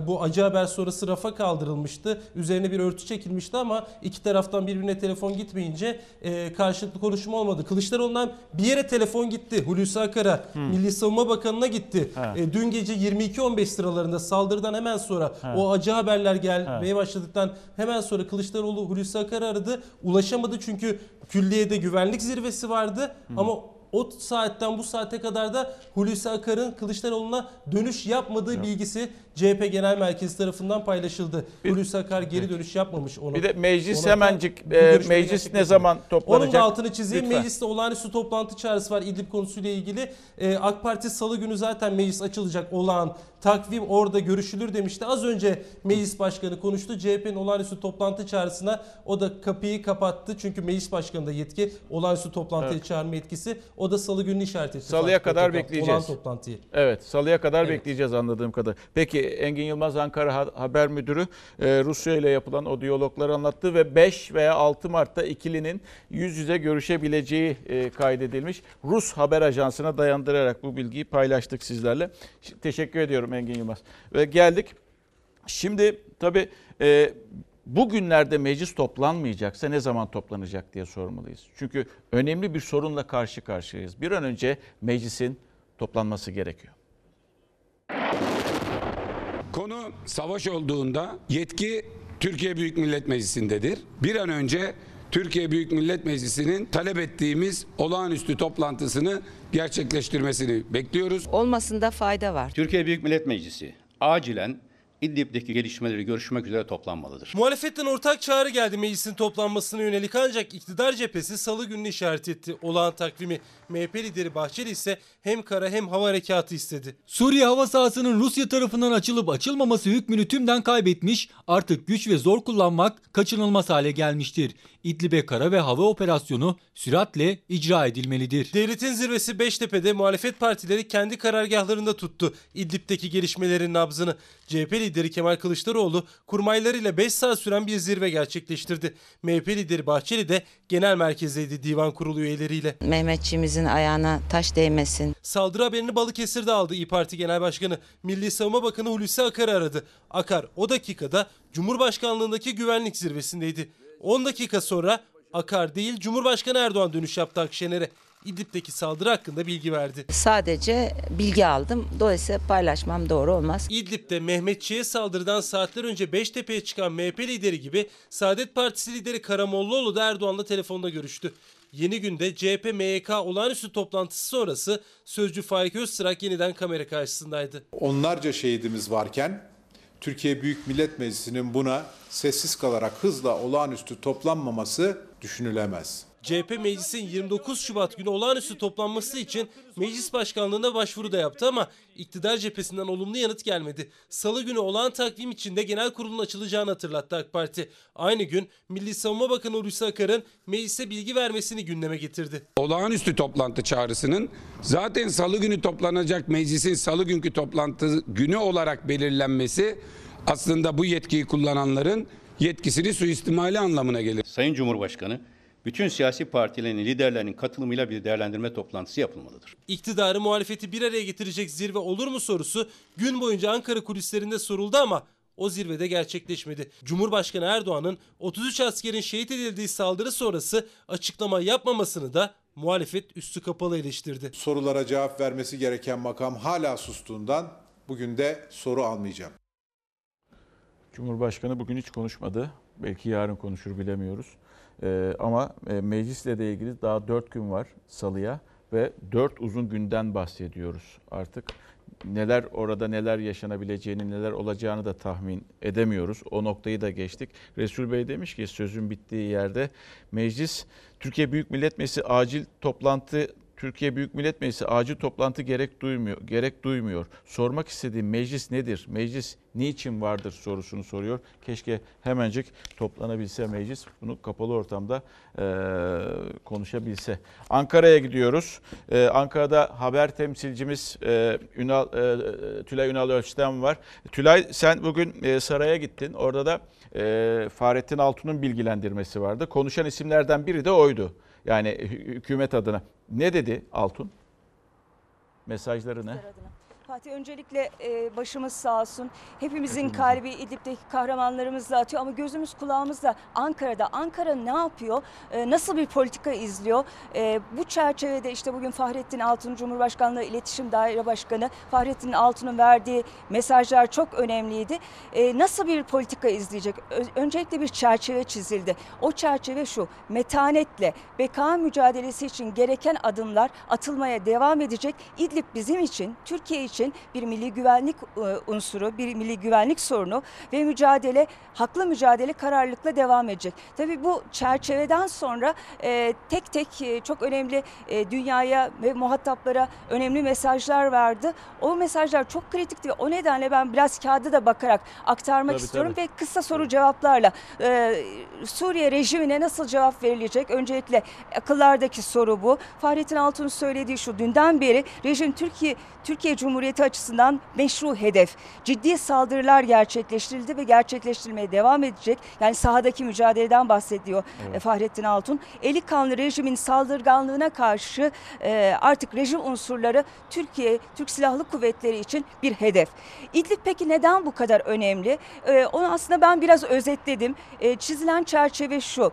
bu acı haber sonrası rafa kaldırılmıştı. Üzerine bir örtü çekilmişti ama iki taraftan birbirine telefon gitmeyince e, karşılıklı konuşma olmadı. Kılıçdaroğlu'ndan bir yere telefon gitti. Hulusi Akar'a, Milli Savunma Bakanı'na gitti. E, dün gece 22-15 sıralarında saldırıdan hemen sonra Ha. o acı haberler gelmeye Ha. başladıktan hemen sonra Kılıçdaroğlu Hulusi Akar'ı aradı. Ulaşamadı çünkü külliyede güvenlik zirvesi vardı ama o saatten bu saate kadar da Hulusi Akar'ın Kılıçdaroğlu'na dönüş yapmadığı bilgisi CHP Genel Merkezi tarafından paylaşıldı. Hulusi Akar geri dönüş yapmamış. Ona, Bir de meclis ona da hemencik bir e, meclis ne zaman toplanacak? Onun da altını çizeyim. Lütfen. Mecliste olağanüstü toplantı çağrısı var İdlib konusuyla ilgili. Ee, AK Parti salı günü zaten meclis açılacak olağan takvim orada görüşülür demişti. Az önce meclis başkanı konuştu. CHP'nin olağanüstü toplantı çağrısına o da kapıyı kapattı. Çünkü meclis başkanında yetki olağanüstü toplantıya Evet. çağırma yetkisi. O da salı gününü işaret etti. Salıya kadar bekleyeceğiz. Olağan toplantıyı. Evet, salıya kadar Evet. bekleyeceğiz anladığım kadar. Peki Engin Yılmaz Ankara Ha- Haber Müdürü e, Rusya ile yapılan o diyalogları anlattı ve 5 veya 6 Mart'ta ikilinin yüz yüze görüşebileceği e, kaydedilmiş. Rus haber ajansına dayandırarak bu bilgiyi paylaştık sizlerle. Teşekkür ediyorum Engin Yılmaz. Ve geldik. Şimdi tabii e, bugünlerde meclis toplanmayacaksa ne zaman toplanacak diye sormalıyız. Çünkü önemli bir sorunla karşı karşıyayız. Bir an önce meclisin toplanması gerekiyor. Konu savaş olduğunda yetki Türkiye Büyük Millet Meclisi'ndedir. Bir an önce Türkiye Büyük Millet Meclisi'nin talep ettiğimiz olağanüstü toplantısını gerçekleştirmesini bekliyoruz. Olmasında fayda var. Türkiye Büyük Millet Meclisi acilen İdlib'deki gelişmeleri görüşmek üzere toplanmalıdır. Muhalefetten ortak çağrı geldi meclisin toplanmasına yönelik ancak iktidar cephesi salı gününü işaret etti. Olağan takvimi MHP lideri Bahçeli ise hem kara hem hava harekatı istedi. Suriye hava sahasının Rusya tarafından açılıp açılmaması hükmünü tümden kaybetmiş, artık güç ve zor kullanmak kaçınılmaz hale gelmiştir. İdlib'e kara ve hava operasyonu süratle icra edilmelidir. Devletin zirvesi Beştepe'de muhalefet partileri kendi karargahlarında tuttu İdlib'deki gelişmelerin nabzını. CHP lideri Kemal Kılıçdaroğlu kurmaylarıyla 5 saat süren bir zirve gerçekleştirdi. MHP lideri Bahçeli de genel merkezdeydi divan kurulu üyeleriyle. Mehmetçiğimizin ayağına taş değmesin. Saldırı haberini Balıkesir'de aldı İyi Parti Genel Başkanı. Milli Savunma Bakanı Hulusi Akar'ı aradı. Akar o dakikada Cumhurbaşkanlığındaki güvenlik zirvesindeydi. 10 dakika sonra Akar değil Cumhurbaşkanı Erdoğan dönüş yaptı Akşener'e. İdlib'deki saldırı hakkında bilgi verdi. Sadece bilgi aldım. Dolayısıyla paylaşmam doğru olmaz. İdlib'de Mehmetçiğe saldırıdan saatler önce Beştepe'ye çıkan MHP lideri gibi Saadet Partisi lideri Karamollaoğlu da Erdoğan'la telefonda görüştü. Yeni günde CHP MYK olağanüstü toplantısı sonrası sözcü Faik Öztrak yeniden kamera karşısındaydı. Onlarca şehidimiz varken Türkiye Büyük Millet Meclisi'nin buna sessiz kalarak hızla olağanüstü toplanmaması düşünülemez. CHP meclisin 29 Şubat günü olağanüstü toplanması için meclis başkanlığına başvuru da yaptı ama iktidar cephesinden olumlu yanıt gelmedi. Salı günü olağan takvim içinde genel kurulun açılacağını hatırlattı AK Parti. Aynı gün Milli Savunma Bakanı Hulusi Akar'ın meclise bilgi vermesini gündeme getirdi. Olağanüstü toplantı çağrısının zaten salı günü toplanacak meclisin salı günkü toplantı günü olarak belirlenmesi aslında bu yetkiyi kullananların yetkisini suistimali anlamına gelir. Sayın Cumhurbaşkanı bütün siyasi partilerin liderlerinin katılımıyla bir değerlendirme toplantısı yapılmalıdır. İktidarı muhalefeti bir araya getirecek zirve olur mu sorusu gün boyunca Ankara kulislerinde soruldu ama o zirvede gerçekleşmedi. Cumhurbaşkanı Erdoğan'ın 33 askerin şehit edildiği saldırı sonrası açıklama yapmamasını da muhalefet üstü kapalı eleştirdi. Sorulara cevap vermesi gereken makam hala sustuğundan bugün de soru almayacağım. Cumhurbaşkanı bugün hiç konuşmadı. Belki yarın konuşur bilemiyoruz. Ee, ama e, meclisle de ilgili daha 4 gün var salıya ve 4 uzun günden bahsediyoruz artık. Neler orada neler yaşanabileceğini, neler olacağını da tahmin edemiyoruz. O noktayı da geçtik. Resul Bey demiş ki sözün bittiği yerde meclis Türkiye Büyük Millet Meclisi acil toplantı Türkiye Büyük Millet Meclisi acil toplantı gerek duymuyor. Gerek duymuyor. Sormak istediğim meclis nedir? Meclis niçin vardır sorusunu soruyor. Keşke hemencik toplanabilse meclis. Bunu kapalı ortamda e, konuşabilse. Ankara'ya gidiyoruz. E, Ankara'da haber temsilcimiz e, Ünal e, Tülay Ünal Ölçten var. Tülay sen bugün e, saraya gittin. Orada da e, Fahrettin Altun'un bilgilendirmesi vardı. Konuşan isimlerden biri de oydu. Yani hükümet adına. Ne dedi Altun? Mesajları ne? Fatih öncelikle e, başımız sağ olsun. Hepimizin kalbi İdlib'deki kahramanlarımızla atıyor ama gözümüz kulağımız da Ankara'da. Ankara ne yapıyor? E, nasıl bir politika izliyor? E, bu çerçevede işte bugün Fahrettin Altun Cumhurbaşkanlığı İletişim Daire Başkanı Fahrettin Altun'un verdiği mesajlar çok önemliydi. E, nasıl bir politika izleyecek? Öncelikle bir çerçeve çizildi. O çerçeve şu. Metanetle beka mücadelesi için gereken adımlar atılmaya devam edecek. İdlib bizim için, Türkiye için bir milli güvenlik e, unsuru, bir milli güvenlik sorunu ve mücadele, haklı mücadele kararlılıkla devam edecek. Tabii bu çerçeveden sonra e, tek tek e, çok önemli e, dünyaya ve muhataplara önemli mesajlar verdi. O mesajlar çok kritikti ve o nedenle ben biraz kağıda da bakarak aktarmak Tabii, istiyorum tabii. ve kısa soru cevaplarla e, Suriye rejimine nasıl cevap verilecek? Öncelikle akıllardaki soru bu. Fahrettin Altun'un söylediği şu dünden beri rejim Türkiye Türkiye Cumhuriyeti açısından meşru hedef. Ciddi saldırılar gerçekleştirildi ve gerçekleştirilmeye devam edecek. Yani sahadaki mücadeleden bahsediyor Evet. e, Fahrettin Altun. Eli kanlı rejimin saldırganlığına karşı e, artık rejim unsurları Türkiye, Türk Silahlı Kuvvetleri için bir hedef. İdlib peki neden bu kadar önemli? E, onu aslında ben biraz özetledim. Çizilen çerçeve şu.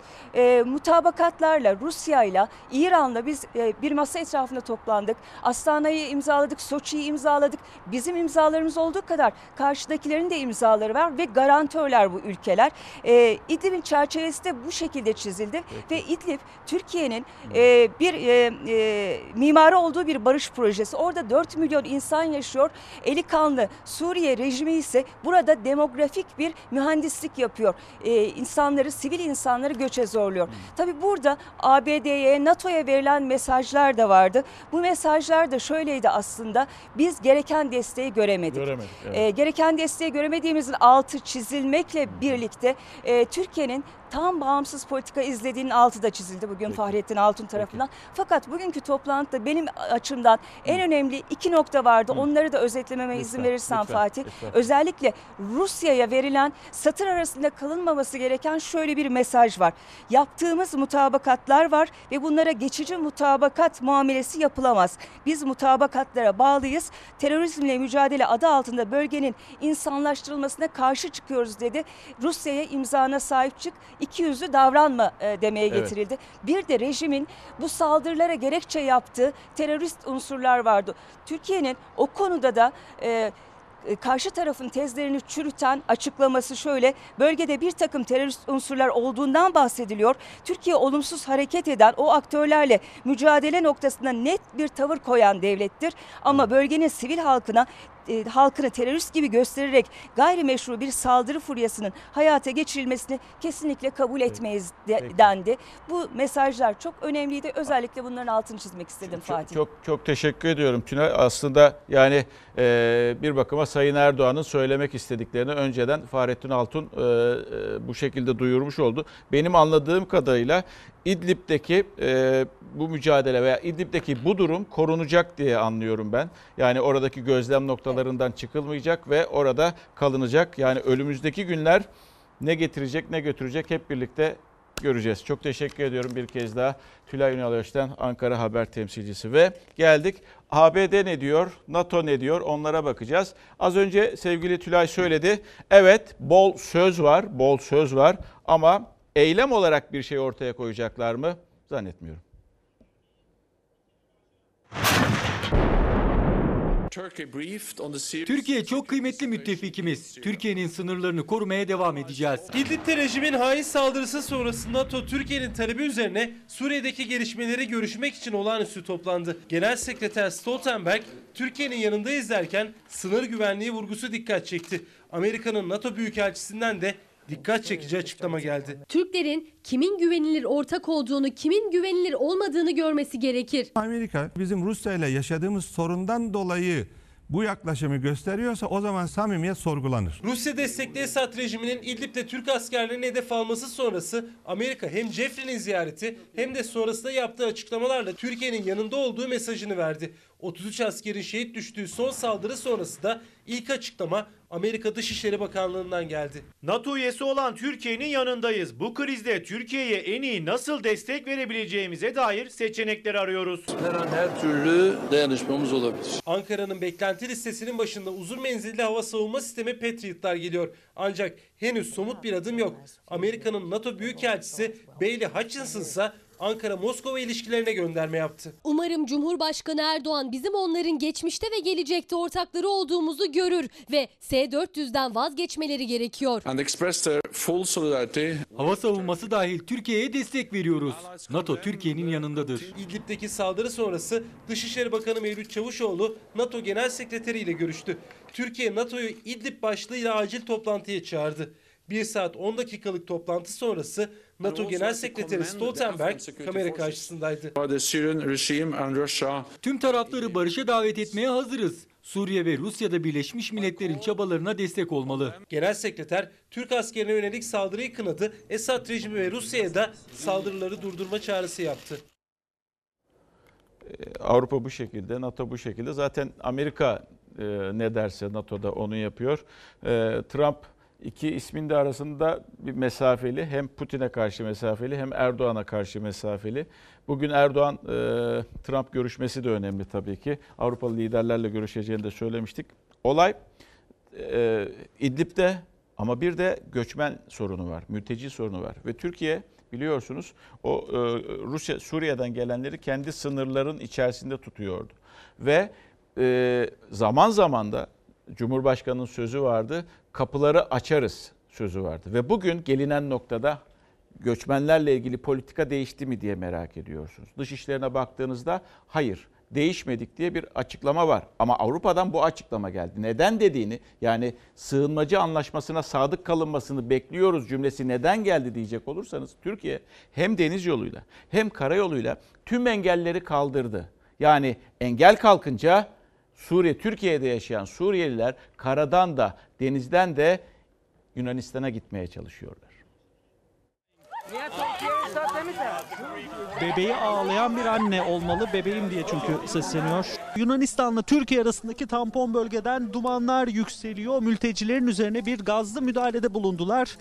Mutabakatlarla Rusya'yla İran'la biz bir masa etrafında toplandık. Astana'yı imzaladık, Soçi'yi imzaladık. Bizim imzalarımız olduğu kadar karşıdakilerin de imzaları var ve garantörler bu ülkeler. E, İdlib'in çerçevesi de bu şekilde çizildi ve İdlib Türkiye'nin e, bir e, e, mimarı olduğu bir barış projesi. Orada 4 milyon insan yaşıyor. Eli kanlı Suriye rejimi ise burada demografik bir mühendislik yapıyor. E, insanları, sivil insanları göçe zorluyor. Tabii burada ABD'ye, NATO'ya verilen mesajlar da vardı. Bu mesajlar da şöyleydi aslında. Biz gereken desteği göremedik. Göremedik, evet. E, gereken desteği göremediğimizin altı çizilmekle birlikte e, Türkiye'nin tam bağımsız politika izlediğinin altı da çizildi bugün Fahrettin Altun tarafından. Fakat bugünkü toplantıda benim açımdan en önemli iki nokta vardı. Onları da özetlememe izin Lütfen, verirsen lütfen, Fatih. lütfen. Özellikle Rusya'ya verilen satır arasında kalınmaması gereken şöyle bir mesaj var. Yaptığımız mutabakatlar var ve bunlara geçici mutabakat muamelesi yapılamaz. Biz mutabakatlara bağlıyız. Terörizmle mücadele adı altında bölgenin insanlaştırılmasına karşı çıkıyoruz dedi. Rusya'ya imzana sahip çık. İki yüzlü davranma e, demeye Evet. getirildi. Bir de rejimin bu saldırılara gerekçe yaptığı terörist unsurlar vardı. Türkiye'nin o konuda da e, e, karşı tarafın tezlerini çürüten açıklaması şöyle. Bölgede bir takım terörist unsurlar olduğundan bahsediliyor. Türkiye olumsuz hareket eden o aktörlerle mücadele noktasında net bir tavır koyan devlettir. Ama bölgenin sivil halkına e, halkını terörist gibi göstererek gayrimeşru bir saldırı furyasının hayata geçirilmesini kesinlikle kabul etmeyiz de- Peki. dendi. Bu mesajlar çok önemliydi. Özellikle bunların altını çizmek istedim Fatih. Çok çok teşekkür ediyorum Tünay. Aslında yani e, bir bakıma Sayın Erdoğan'ın söylemek istediklerini önceden Fahrettin Altun e, e, bu şekilde duyurmuş oldu. Benim anladığım kadarıyla İdlib'deki e, bu mücadele veya İdlib'deki bu durum korunacak diye anlıyorum ben. Yani oradaki gözlem noktalarından çıkılmayacak ve orada kalınacak. Yani önümüzdeki günler ne getirecek ne götürecek hep birlikte göreceğiz. Çok teşekkür ediyorum bir kez daha Tülay Ünal Özten Ankara Haber Temsilcisi ve geldik ABD ne diyor, NATO ne diyor onlara bakacağız. Az önce sevgili Tülay söyledi. Evet bol söz var, bol söz var ama eylem olarak bir şey ortaya koyacaklar mı? Zannetmiyorum. Türkiye çok kıymetli müttefikimiz. Türkiye'nin sınırlarını korumaya devam edeceğiz. İdlib'de rejimin hain saldırısı sonrası NATO Türkiye'nin talebi üzerine Suriye'deki gelişmeleri görüşmek için olağanüstü toplandı. Genel Sekreter Stoltenberg Türkiye'nin yanındayız derken sınır güvenliği vurgusu dikkat çekti. Amerika'nın NATO Büyükelçisinden de dikkat çekici açıklama geldi. Türklerin kimin güvenilir ortak olduğunu, kimin güvenilir olmadığını görmesi gerekir. Amerika bizim Rusya ile yaşadığımız sorundan dolayı bu yaklaşımı gösteriyorsa o zaman samimiyet sorgulanır. Rusya destekli Esad rejiminin İdlib'de Türk askerlerini hedef alması sonrası Amerika hem Jeffrey'nin ziyareti hem de sonrasında yaptığı açıklamalarla Türkiye'nin yanında olduğu mesajını verdi. 33 askerin şehit düştüğü son saldırı sonrası da ilk açıklama Amerika Dışişleri Bakanlığı'ndan geldi. NATO üyesi olan Türkiye'nin yanındayız. Bu krizde Türkiye'ye en iyi nasıl destek verebileceğimize dair seçenekler arıyoruz. Her an her türlü dayanışmamız olabilir. Ankara'nın beklenti listesinin başında uzun menzilli hava savunma sistemi Patriot'lar geliyor. Ancak henüz somut bir adım yok. Amerika'nın NATO Büyükelçisi Bailey Hutchinson ise Ankara-Moskova ilişkilerine gönderme yaptı. Umarım Cumhurbaşkanı Erdoğan bizim onların geçmişte ve gelecekte ortakları olduğumuzu görür ve S-400'den vazgeçmeleri gerekiyor. Hava savunması dahil Türkiye'ye destek veriyoruz. NATO Türkiye'nin yanındadır. İdlib'deki saldırı sonrası Dışişleri Bakanı Mevlüt Çavuşoğlu NATO Genel Sekreteri ile görüştü. Türkiye NATO'yu İdlib başlığıyla acil toplantıya çağırdı. 1 saat 10 dakikalık toplantı sonrası NATO Genel Sekreteri Stoltenberg kamera karşısındaydı. Tüm tarafları barışa davet etmeye hazırız. Suriye ve Rusya'da Birleşmiş Milletler'in çabalarına destek olmalı. Genel Sekreter Türk askerine yönelik saldırıyı kınadı. Esad rejimi ve Rusya'ya da saldırıları durdurma çağrısı yaptı. Avrupa bu şekilde, NATO bu şekilde. Zaten Amerika e, ne derse NATO'da onu yapıyor. E, Trump iki ismin de arasında bir mesafeli. Hem Putin'e karşı mesafeli hem Erdoğan'a karşı mesafeli. Bugün Erdoğan e, Trump görüşmesi de önemli tabii ki. Avrupalı liderlerle görüşeceğini de söylemiştik. Olay e, İdlib'de ama bir de göçmen sorunu var, mülteci sorunu var ve Türkiye biliyorsunuz o e, Rusya Suriye'den gelenleri kendi sınırların içerisinde tutuyordu ve e, zaman zaman da Cumhurbaşkanı'nın sözü vardı, kapıları açarız sözü vardı ve bugün gelinen noktada göçmenlerle ilgili politika değişti mi diye merak ediyorsunuz. Dışişlerine baktığınızda hayır değişmedik diye bir açıklama var. Ama Avrupa'dan bu açıklama geldi. Neden dediğini yani sığınmacı anlaşmasına sadık kalınmasını bekliyoruz cümlesi neden geldi diyecek olursanız Türkiye hem deniz yoluyla hem karayoluyla tüm engelleri kaldırdı. Yani engel kalkınca Suriye, Türkiye'de yaşayan Suriyeliler karadan da denizden de Yunanistan'a gitmeye çalışıyorlar. Bebeği ağlayan bir anne olmalı bebeğim diye çünkü sesleniyor. Yunanistan'la Türkiye arasındaki tampon bölgeden dumanlar yükseliyor. Mültecilerin üzerine bir gazlı müdahalede bulundular.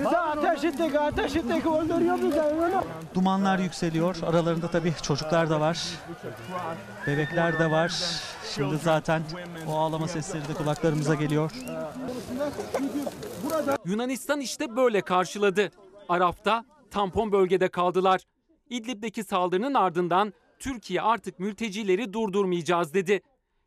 Bize ateş ettik, ateş ettik, öldürüyor bizi. öyle. Dumanlar yükseliyor. Aralarında tabii çocuklar da var. Bebekler de var. Şimdi zaten o ağlama sesleri de kulaklarımıza geliyor. Yunanistan işte böyle karşıladı. Araf'ta tampon bölgede kaldılar. İdlib'deki saldırının ardından Türkiye artık mültecileri durdurmayacağız dedi.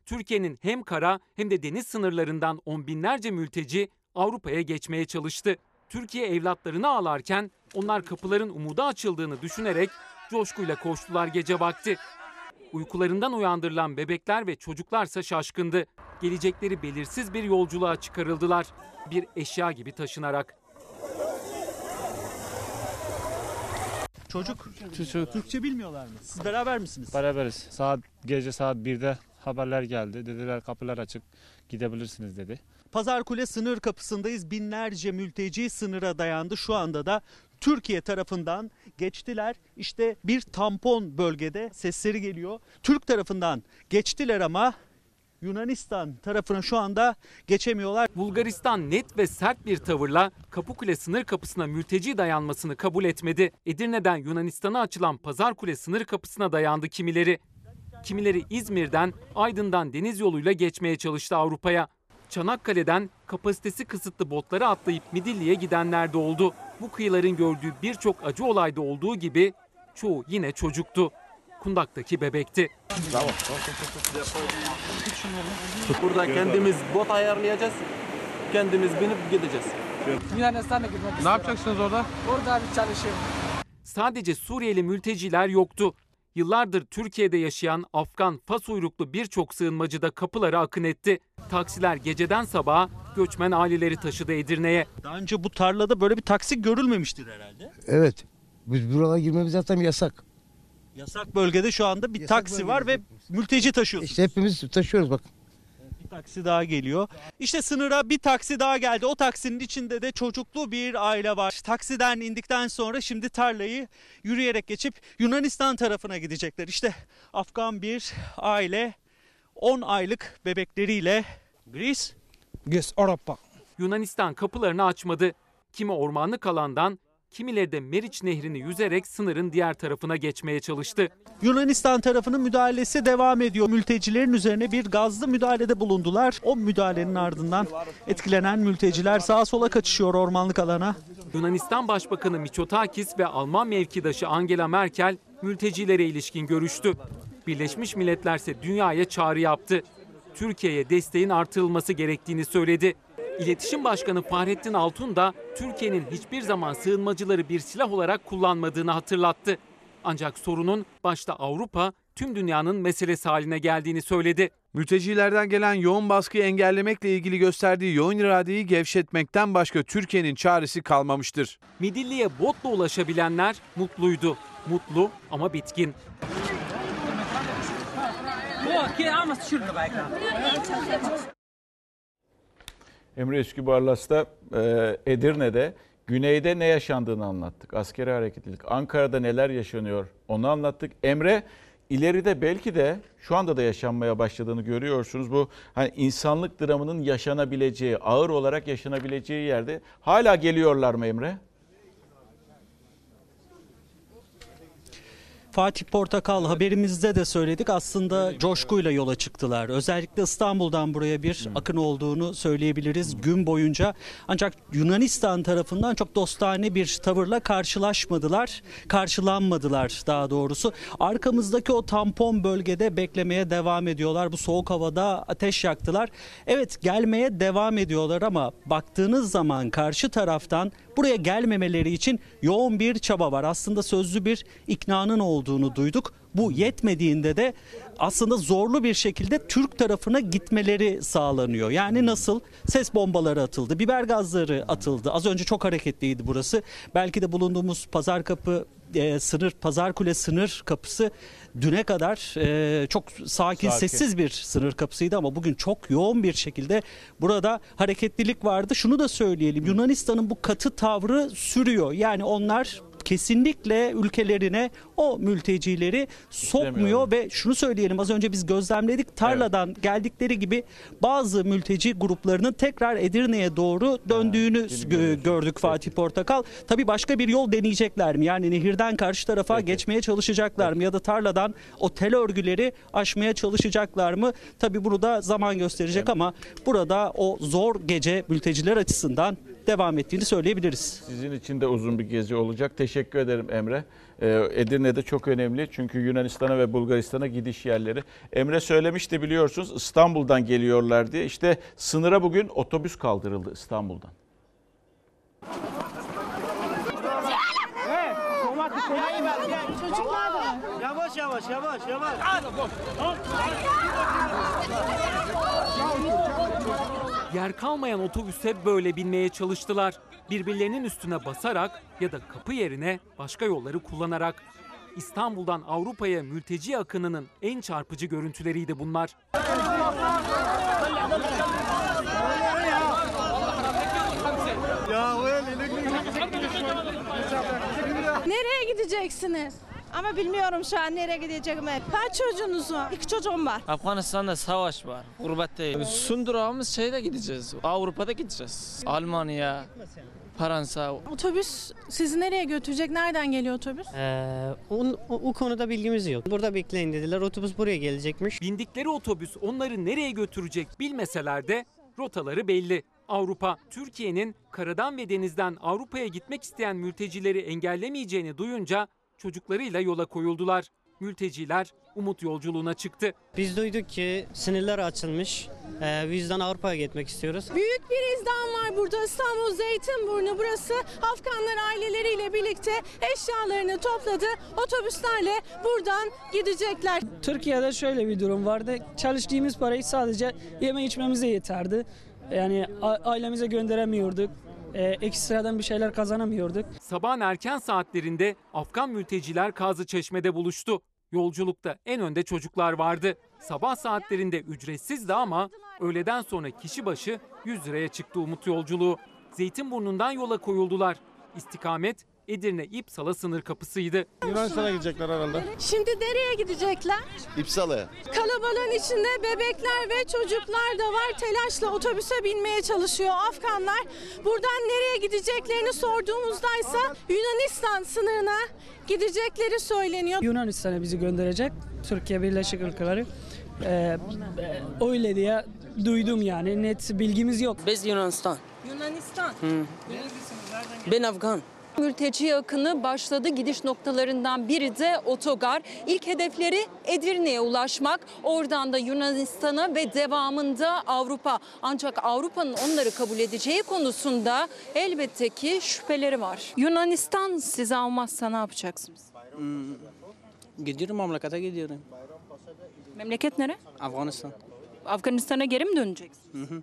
Türkiye'nin hem kara hem de deniz sınırlarından on binlerce mülteci Avrupa'ya geçmeye çalıştı. Türkiye evlatlarını ağlarken onlar kapıların umuda açıldığını düşünerek coşkuyla koştular gece vakti. Uykularından uyandırılan bebekler ve çocuklarsa şaşkındı. Gelecekleri belirsiz bir yolculuğa çıkarıldılar. Bir eşya gibi taşınarak. Çocuk Çocuk. Türkçe bilmiyorlar mı? Siz beraber misiniz? Beraberiz. Saat gece saat 1'de haberler geldi. Dediler kapılar açık gidebilirsiniz dedi. Pazarkule sınır kapısındayız. Binlerce mülteci sınıra dayandı. Şu anda da Türkiye tarafından geçtiler. İşte bir tampon bölgede sesleri geliyor. Türk tarafından geçtiler ama Yunanistan tarafına şu anda geçemiyorlar. Bulgaristan net ve sert bir tavırla Kapıkule sınır kapısına mülteci dayanmasını kabul etmedi. Edirne'den Yunanistan'a açılan Pazarkule sınır kapısına dayandı kimileri. Kimileri İzmir'den, Aydın'dan deniz yoluyla geçmeye çalıştı Avrupa'ya. Çanakkale'den kapasitesi kısıtlı botlara atlayıp Midilli'ye gidenler de oldu. Bu kıyıların gördüğü birçok acı olayda olduğu gibi çoğu yine çocuktu. Kundak'taki bebekti. Burada kendimiz bot ayarlayacağız. Kendimiz binip gideceğiz. Yunanistan'a gitmek Ne yapacaksınız orada? Orada bir çalışıyorum. Sadece Suriyeli mülteciler yoktu. Yıllardır Türkiye'de yaşayan Afgan, Fas uyruklu birçok sığınmacı da kapılara akın etti. Taksiler geceden sabaha göçmen aileleri taşıdı Edirne'ye. Daha önce bu tarlada böyle bir taksi görülmemiştir herhalde. Evet. Biz buralara girmemiz zaten yasak. Yasak bölgede şu anda bir taksi var ve mülteci taşıyorsunuz. İşte hepimiz taşıyoruz bak. Taksi daha geliyor. İşte sınıra bir taksi daha geldi. O taksinin içinde de çocuklu bir aile var. Taksiden indikten sonra şimdi tarlayı yürüyerek geçip Yunanistan tarafına gidecekler. İşte Afgan bir aile 10 aylık bebekleriyle Gris Göz Avrupa. Yunanistan kapılarını açmadı. Kimi ormanlık alandan, kimileri de Meriç Nehri'ni yüzerek sınırın diğer tarafına geçmeye çalıştı. Yunanistan tarafının müdahalesi devam ediyor. Mültecilerin üzerine bir gazlı müdahalede bulundular. O müdahalenin ardından etkilenen mülteciler sağa sola kaçışıyor ormanlık alana. Yunanistan Başbakanı Mitsotakis ve Alman mevkidaşı Angela Merkel mültecilere ilişkin görüştü. Birleşmiş Milletler ise dünyaya çağrı yaptı. Türkiye'ye desteğin artırılması gerektiğini söyledi. İletişim Başkanı Fahrettin Altun da Türkiye'nin hiçbir zaman sığınmacıları bir silah olarak kullanmadığını hatırlattı. Ancak sorunun başta Avrupa, tüm dünyanın meselesi haline geldiğini söyledi. Mültecilerden gelen yoğun baskıyı engellemekle ilgili gösterdiği yoğun iradeyi gevşetmekten başka Türkiye'nin çaresi kalmamıştır. Midilli'ye botla ulaşabilenler mutluydu. Mutlu ama bitkin. Emre Üskübarlas'ta e, Edirne'de güneyde ne yaşandığını anlattık. Askeri hareketlilik. Ankara'da neler yaşanıyor onu anlattık. Emre ileride belki de şu anda da yaşanmaya başladığını görüyorsunuz. Bu hani insanlık dramının yaşanabileceği, ağır olarak yaşanabileceği yerde hala geliyorlar mı Emre? Fatih Portakal haberimizde de söyledik aslında coşkuyla yola çıktılar. Özellikle İstanbul'dan buraya bir akın olduğunu söyleyebiliriz gün boyunca. Ancak Yunanistan tarafından çok dostane bir tavırla karşılaşmadılar. Karşılanmadılar daha doğrusu. Arkamızdaki o tampon bölgede beklemeye devam ediyorlar. Bu soğuk havada ateş yaktılar. Evet gelmeye devam ediyorlar ama baktığınız zaman karşı taraftan buraya gelmemeleri için yoğun bir çaba var. Aslında sözlü bir iknanın olduğunu duyduk. Bu yetmediğinde de aslında zorlu bir şekilde Türk tarafına gitmeleri sağlanıyor. Yani nasıl? Ses bombaları atıldı, biber gazları atıldı. Az önce çok hareketliydi burası. Belki de bulunduğumuz pazar kapı e, sınır pazar kule sınır kapısı düne kadar e, çok sakin, Sakin. sessiz bir sınır kapısıydı ama bugün çok yoğun bir şekilde burada hareketlilik vardı. Şunu da söyleyelim. Yunanistan'ın bu katı tavrı sürüyor. Yani onlar kesinlikle ülkelerine o mültecileri sokmuyor ve şunu söyleyelim az önce biz gözlemledik tarladan geldikleri gibi bazı mülteci gruplarının tekrar Edirne'ye doğru döndüğünü gö- gördük Fatih Portakal. Tabii başka bir yol deneyecekler mi? Yani nehirden karşı tarafa geçmeye çalışacaklar mı ya da tarladan o tel örgüleri aşmaya çalışacaklar mı? Tabii bunu da zaman gösterecek ama burada o zor gece mülteciler açısından devam ettiğini söyleyebiliriz. Sizin için de uzun bir gezi olacak. Teşekkür ederim Emre. Ee, Edirne'de çok önemli çünkü Yunanistan'a ve Bulgaristan'a gidiş yerleri. Emre söylemişti biliyorsunuz İstanbul'dan geliyorlar diye. İşte sınıra bugün otobüs kaldırıldı İstanbul'dan. Çocuklar da. Yavaş yavaş yavaş yavaş. Yer kalmayan otobüse böyle binmeye çalıştılar. Birbirlerinin üstüne basarak ya da kapı yerine başka yolları kullanarak. İstanbul'dan Avrupa'ya mülteci akınının en çarpıcı görüntüleriydi bunlar. Nereye gideceksiniz? Ama bilmiyorum şu an nereye gideceğimi. Kaç çocuğunuz var? İki çocuğum var. Afganistan'da savaş var. Gurbetteyim. Son durağımız şeyde gideceğiz. Avrupa'da gideceğiz. Almanya, Fransa. Otobüs sizi nereye götürecek? Nereden geliyor otobüs? Ee, o, o, o konuda bilgimiz yok. Burada bekleyin dediler. Otobüs buraya gelecekmiş. Bindikleri otobüs onları nereye götürecek bilmeseler de rotaları belli. Avrupa, Türkiye'nin karadan ve denizden Avrupa'ya gitmek isteyen mültecileri engellemeyeceğini duyunca çocuklarıyla yola koyuldular. Mülteciler umut yolculuğuna çıktı. Biz duyduk ki sınırlar açılmış. Ee, bu yüzden Avrupa'ya gitmek istiyoruz. Büyük bir izdam var burada. İstanbul Zeytinburnu burası. Afganlar aileleriyle birlikte eşyalarını topladı. Otobüslerle buradan gidecekler. Türkiye'de şöyle bir durum vardı. Çalıştığımız parayı sadece yeme içmemize yeterdi. Yani ailemize gönderemiyorduk. Ee, ekstradan bir şeyler kazanamıyorduk. Sabahın erken saatlerinde Afgan mülteciler Kazı Çeşme'de buluştu. Yolculukta en önde çocuklar vardı. Sabah saatlerinde ücretsizdi ama öğleden sonra kişi başı 100 liraya çıktı umut yolculuğu. Zeytinburnu'ndan yola koyuldular. İstikamet Edirne İpsala sınır kapısıydı. Yunanistan'a gidecekler herhalde. Şimdi nereye gidecekler? İpsala'ya. Kalabalığın içinde bebekler ve çocuklar da var. Telaşla otobüse binmeye çalışıyor Afganlar. Buradan nereye gideceklerini sorduğumuzda ise Yunanistan sınırına gidecekleri söyleniyor. Yunanistan'a bizi gönderecek. Türkiye Birleşik Ülkeleri. Ee, öyle diye duydum yani. Net bilgimiz yok. Biz Yunanistan. Yunanistan. Ben Afgan. Mülteci akını başladı. Gidiş noktalarından biri de otogar. İlk hedefleri Edirne'ye ulaşmak. Oradan da Yunanistan'a ve devamında Avrupa. Ancak Avrupa'nın onları kabul edeceği konusunda elbette ki şüpheleri var. Yunanistan sizi almazsa ne yapacaksınız? Gidiyorum memlekete gidiyorum. Memleket nere? Afganistan. Afganistan'a geri mi döneceksin? Ha, ki-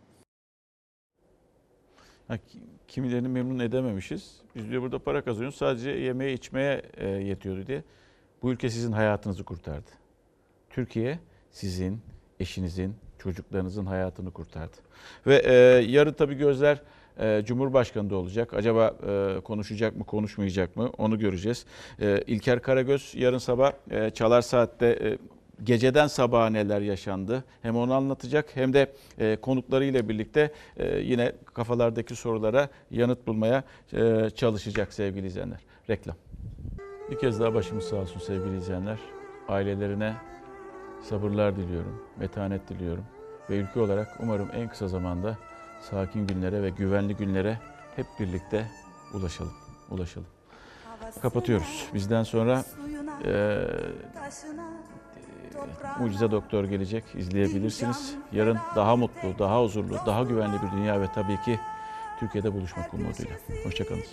kimilerini memnun edememişiz. Biz diyor burada para kazanıyoruz sadece yemeğe içmeye e, yetiyordu diye. Bu ülke sizin hayatınızı kurtardı. Türkiye sizin, eşinizin, çocuklarınızın hayatını kurtardı. Ve e, yarın tabii gözler e, Cumhurbaşkanı'nda olacak. Acaba e, konuşacak mı, konuşmayacak mı onu göreceğiz. E, İlker Karagöz yarın sabah e, Çalar Saat'te e, geceden sabaha neler yaşandı hem onu anlatacak hem de e, konuklarıyla birlikte e, yine kafalardaki sorulara yanıt bulmaya e, çalışacak sevgili izleyenler. Reklam. Bir kez daha başımız sağ olsun sevgili izleyenler. Ailelerine sabırlar diliyorum, metanet diliyorum ve ülke olarak umarım en kısa zamanda sakin günlere ve güvenli günlere hep birlikte ulaşalım. Ulaşalım. Kapatıyoruz. Bizden sonra e, Mucize Doktor gelecek, izleyebilirsiniz. Yarın daha mutlu, daha huzurlu, daha güvenli bir dünya ve tabii ki Türkiye'de buluşmak umuduyla. Hoşçakalın.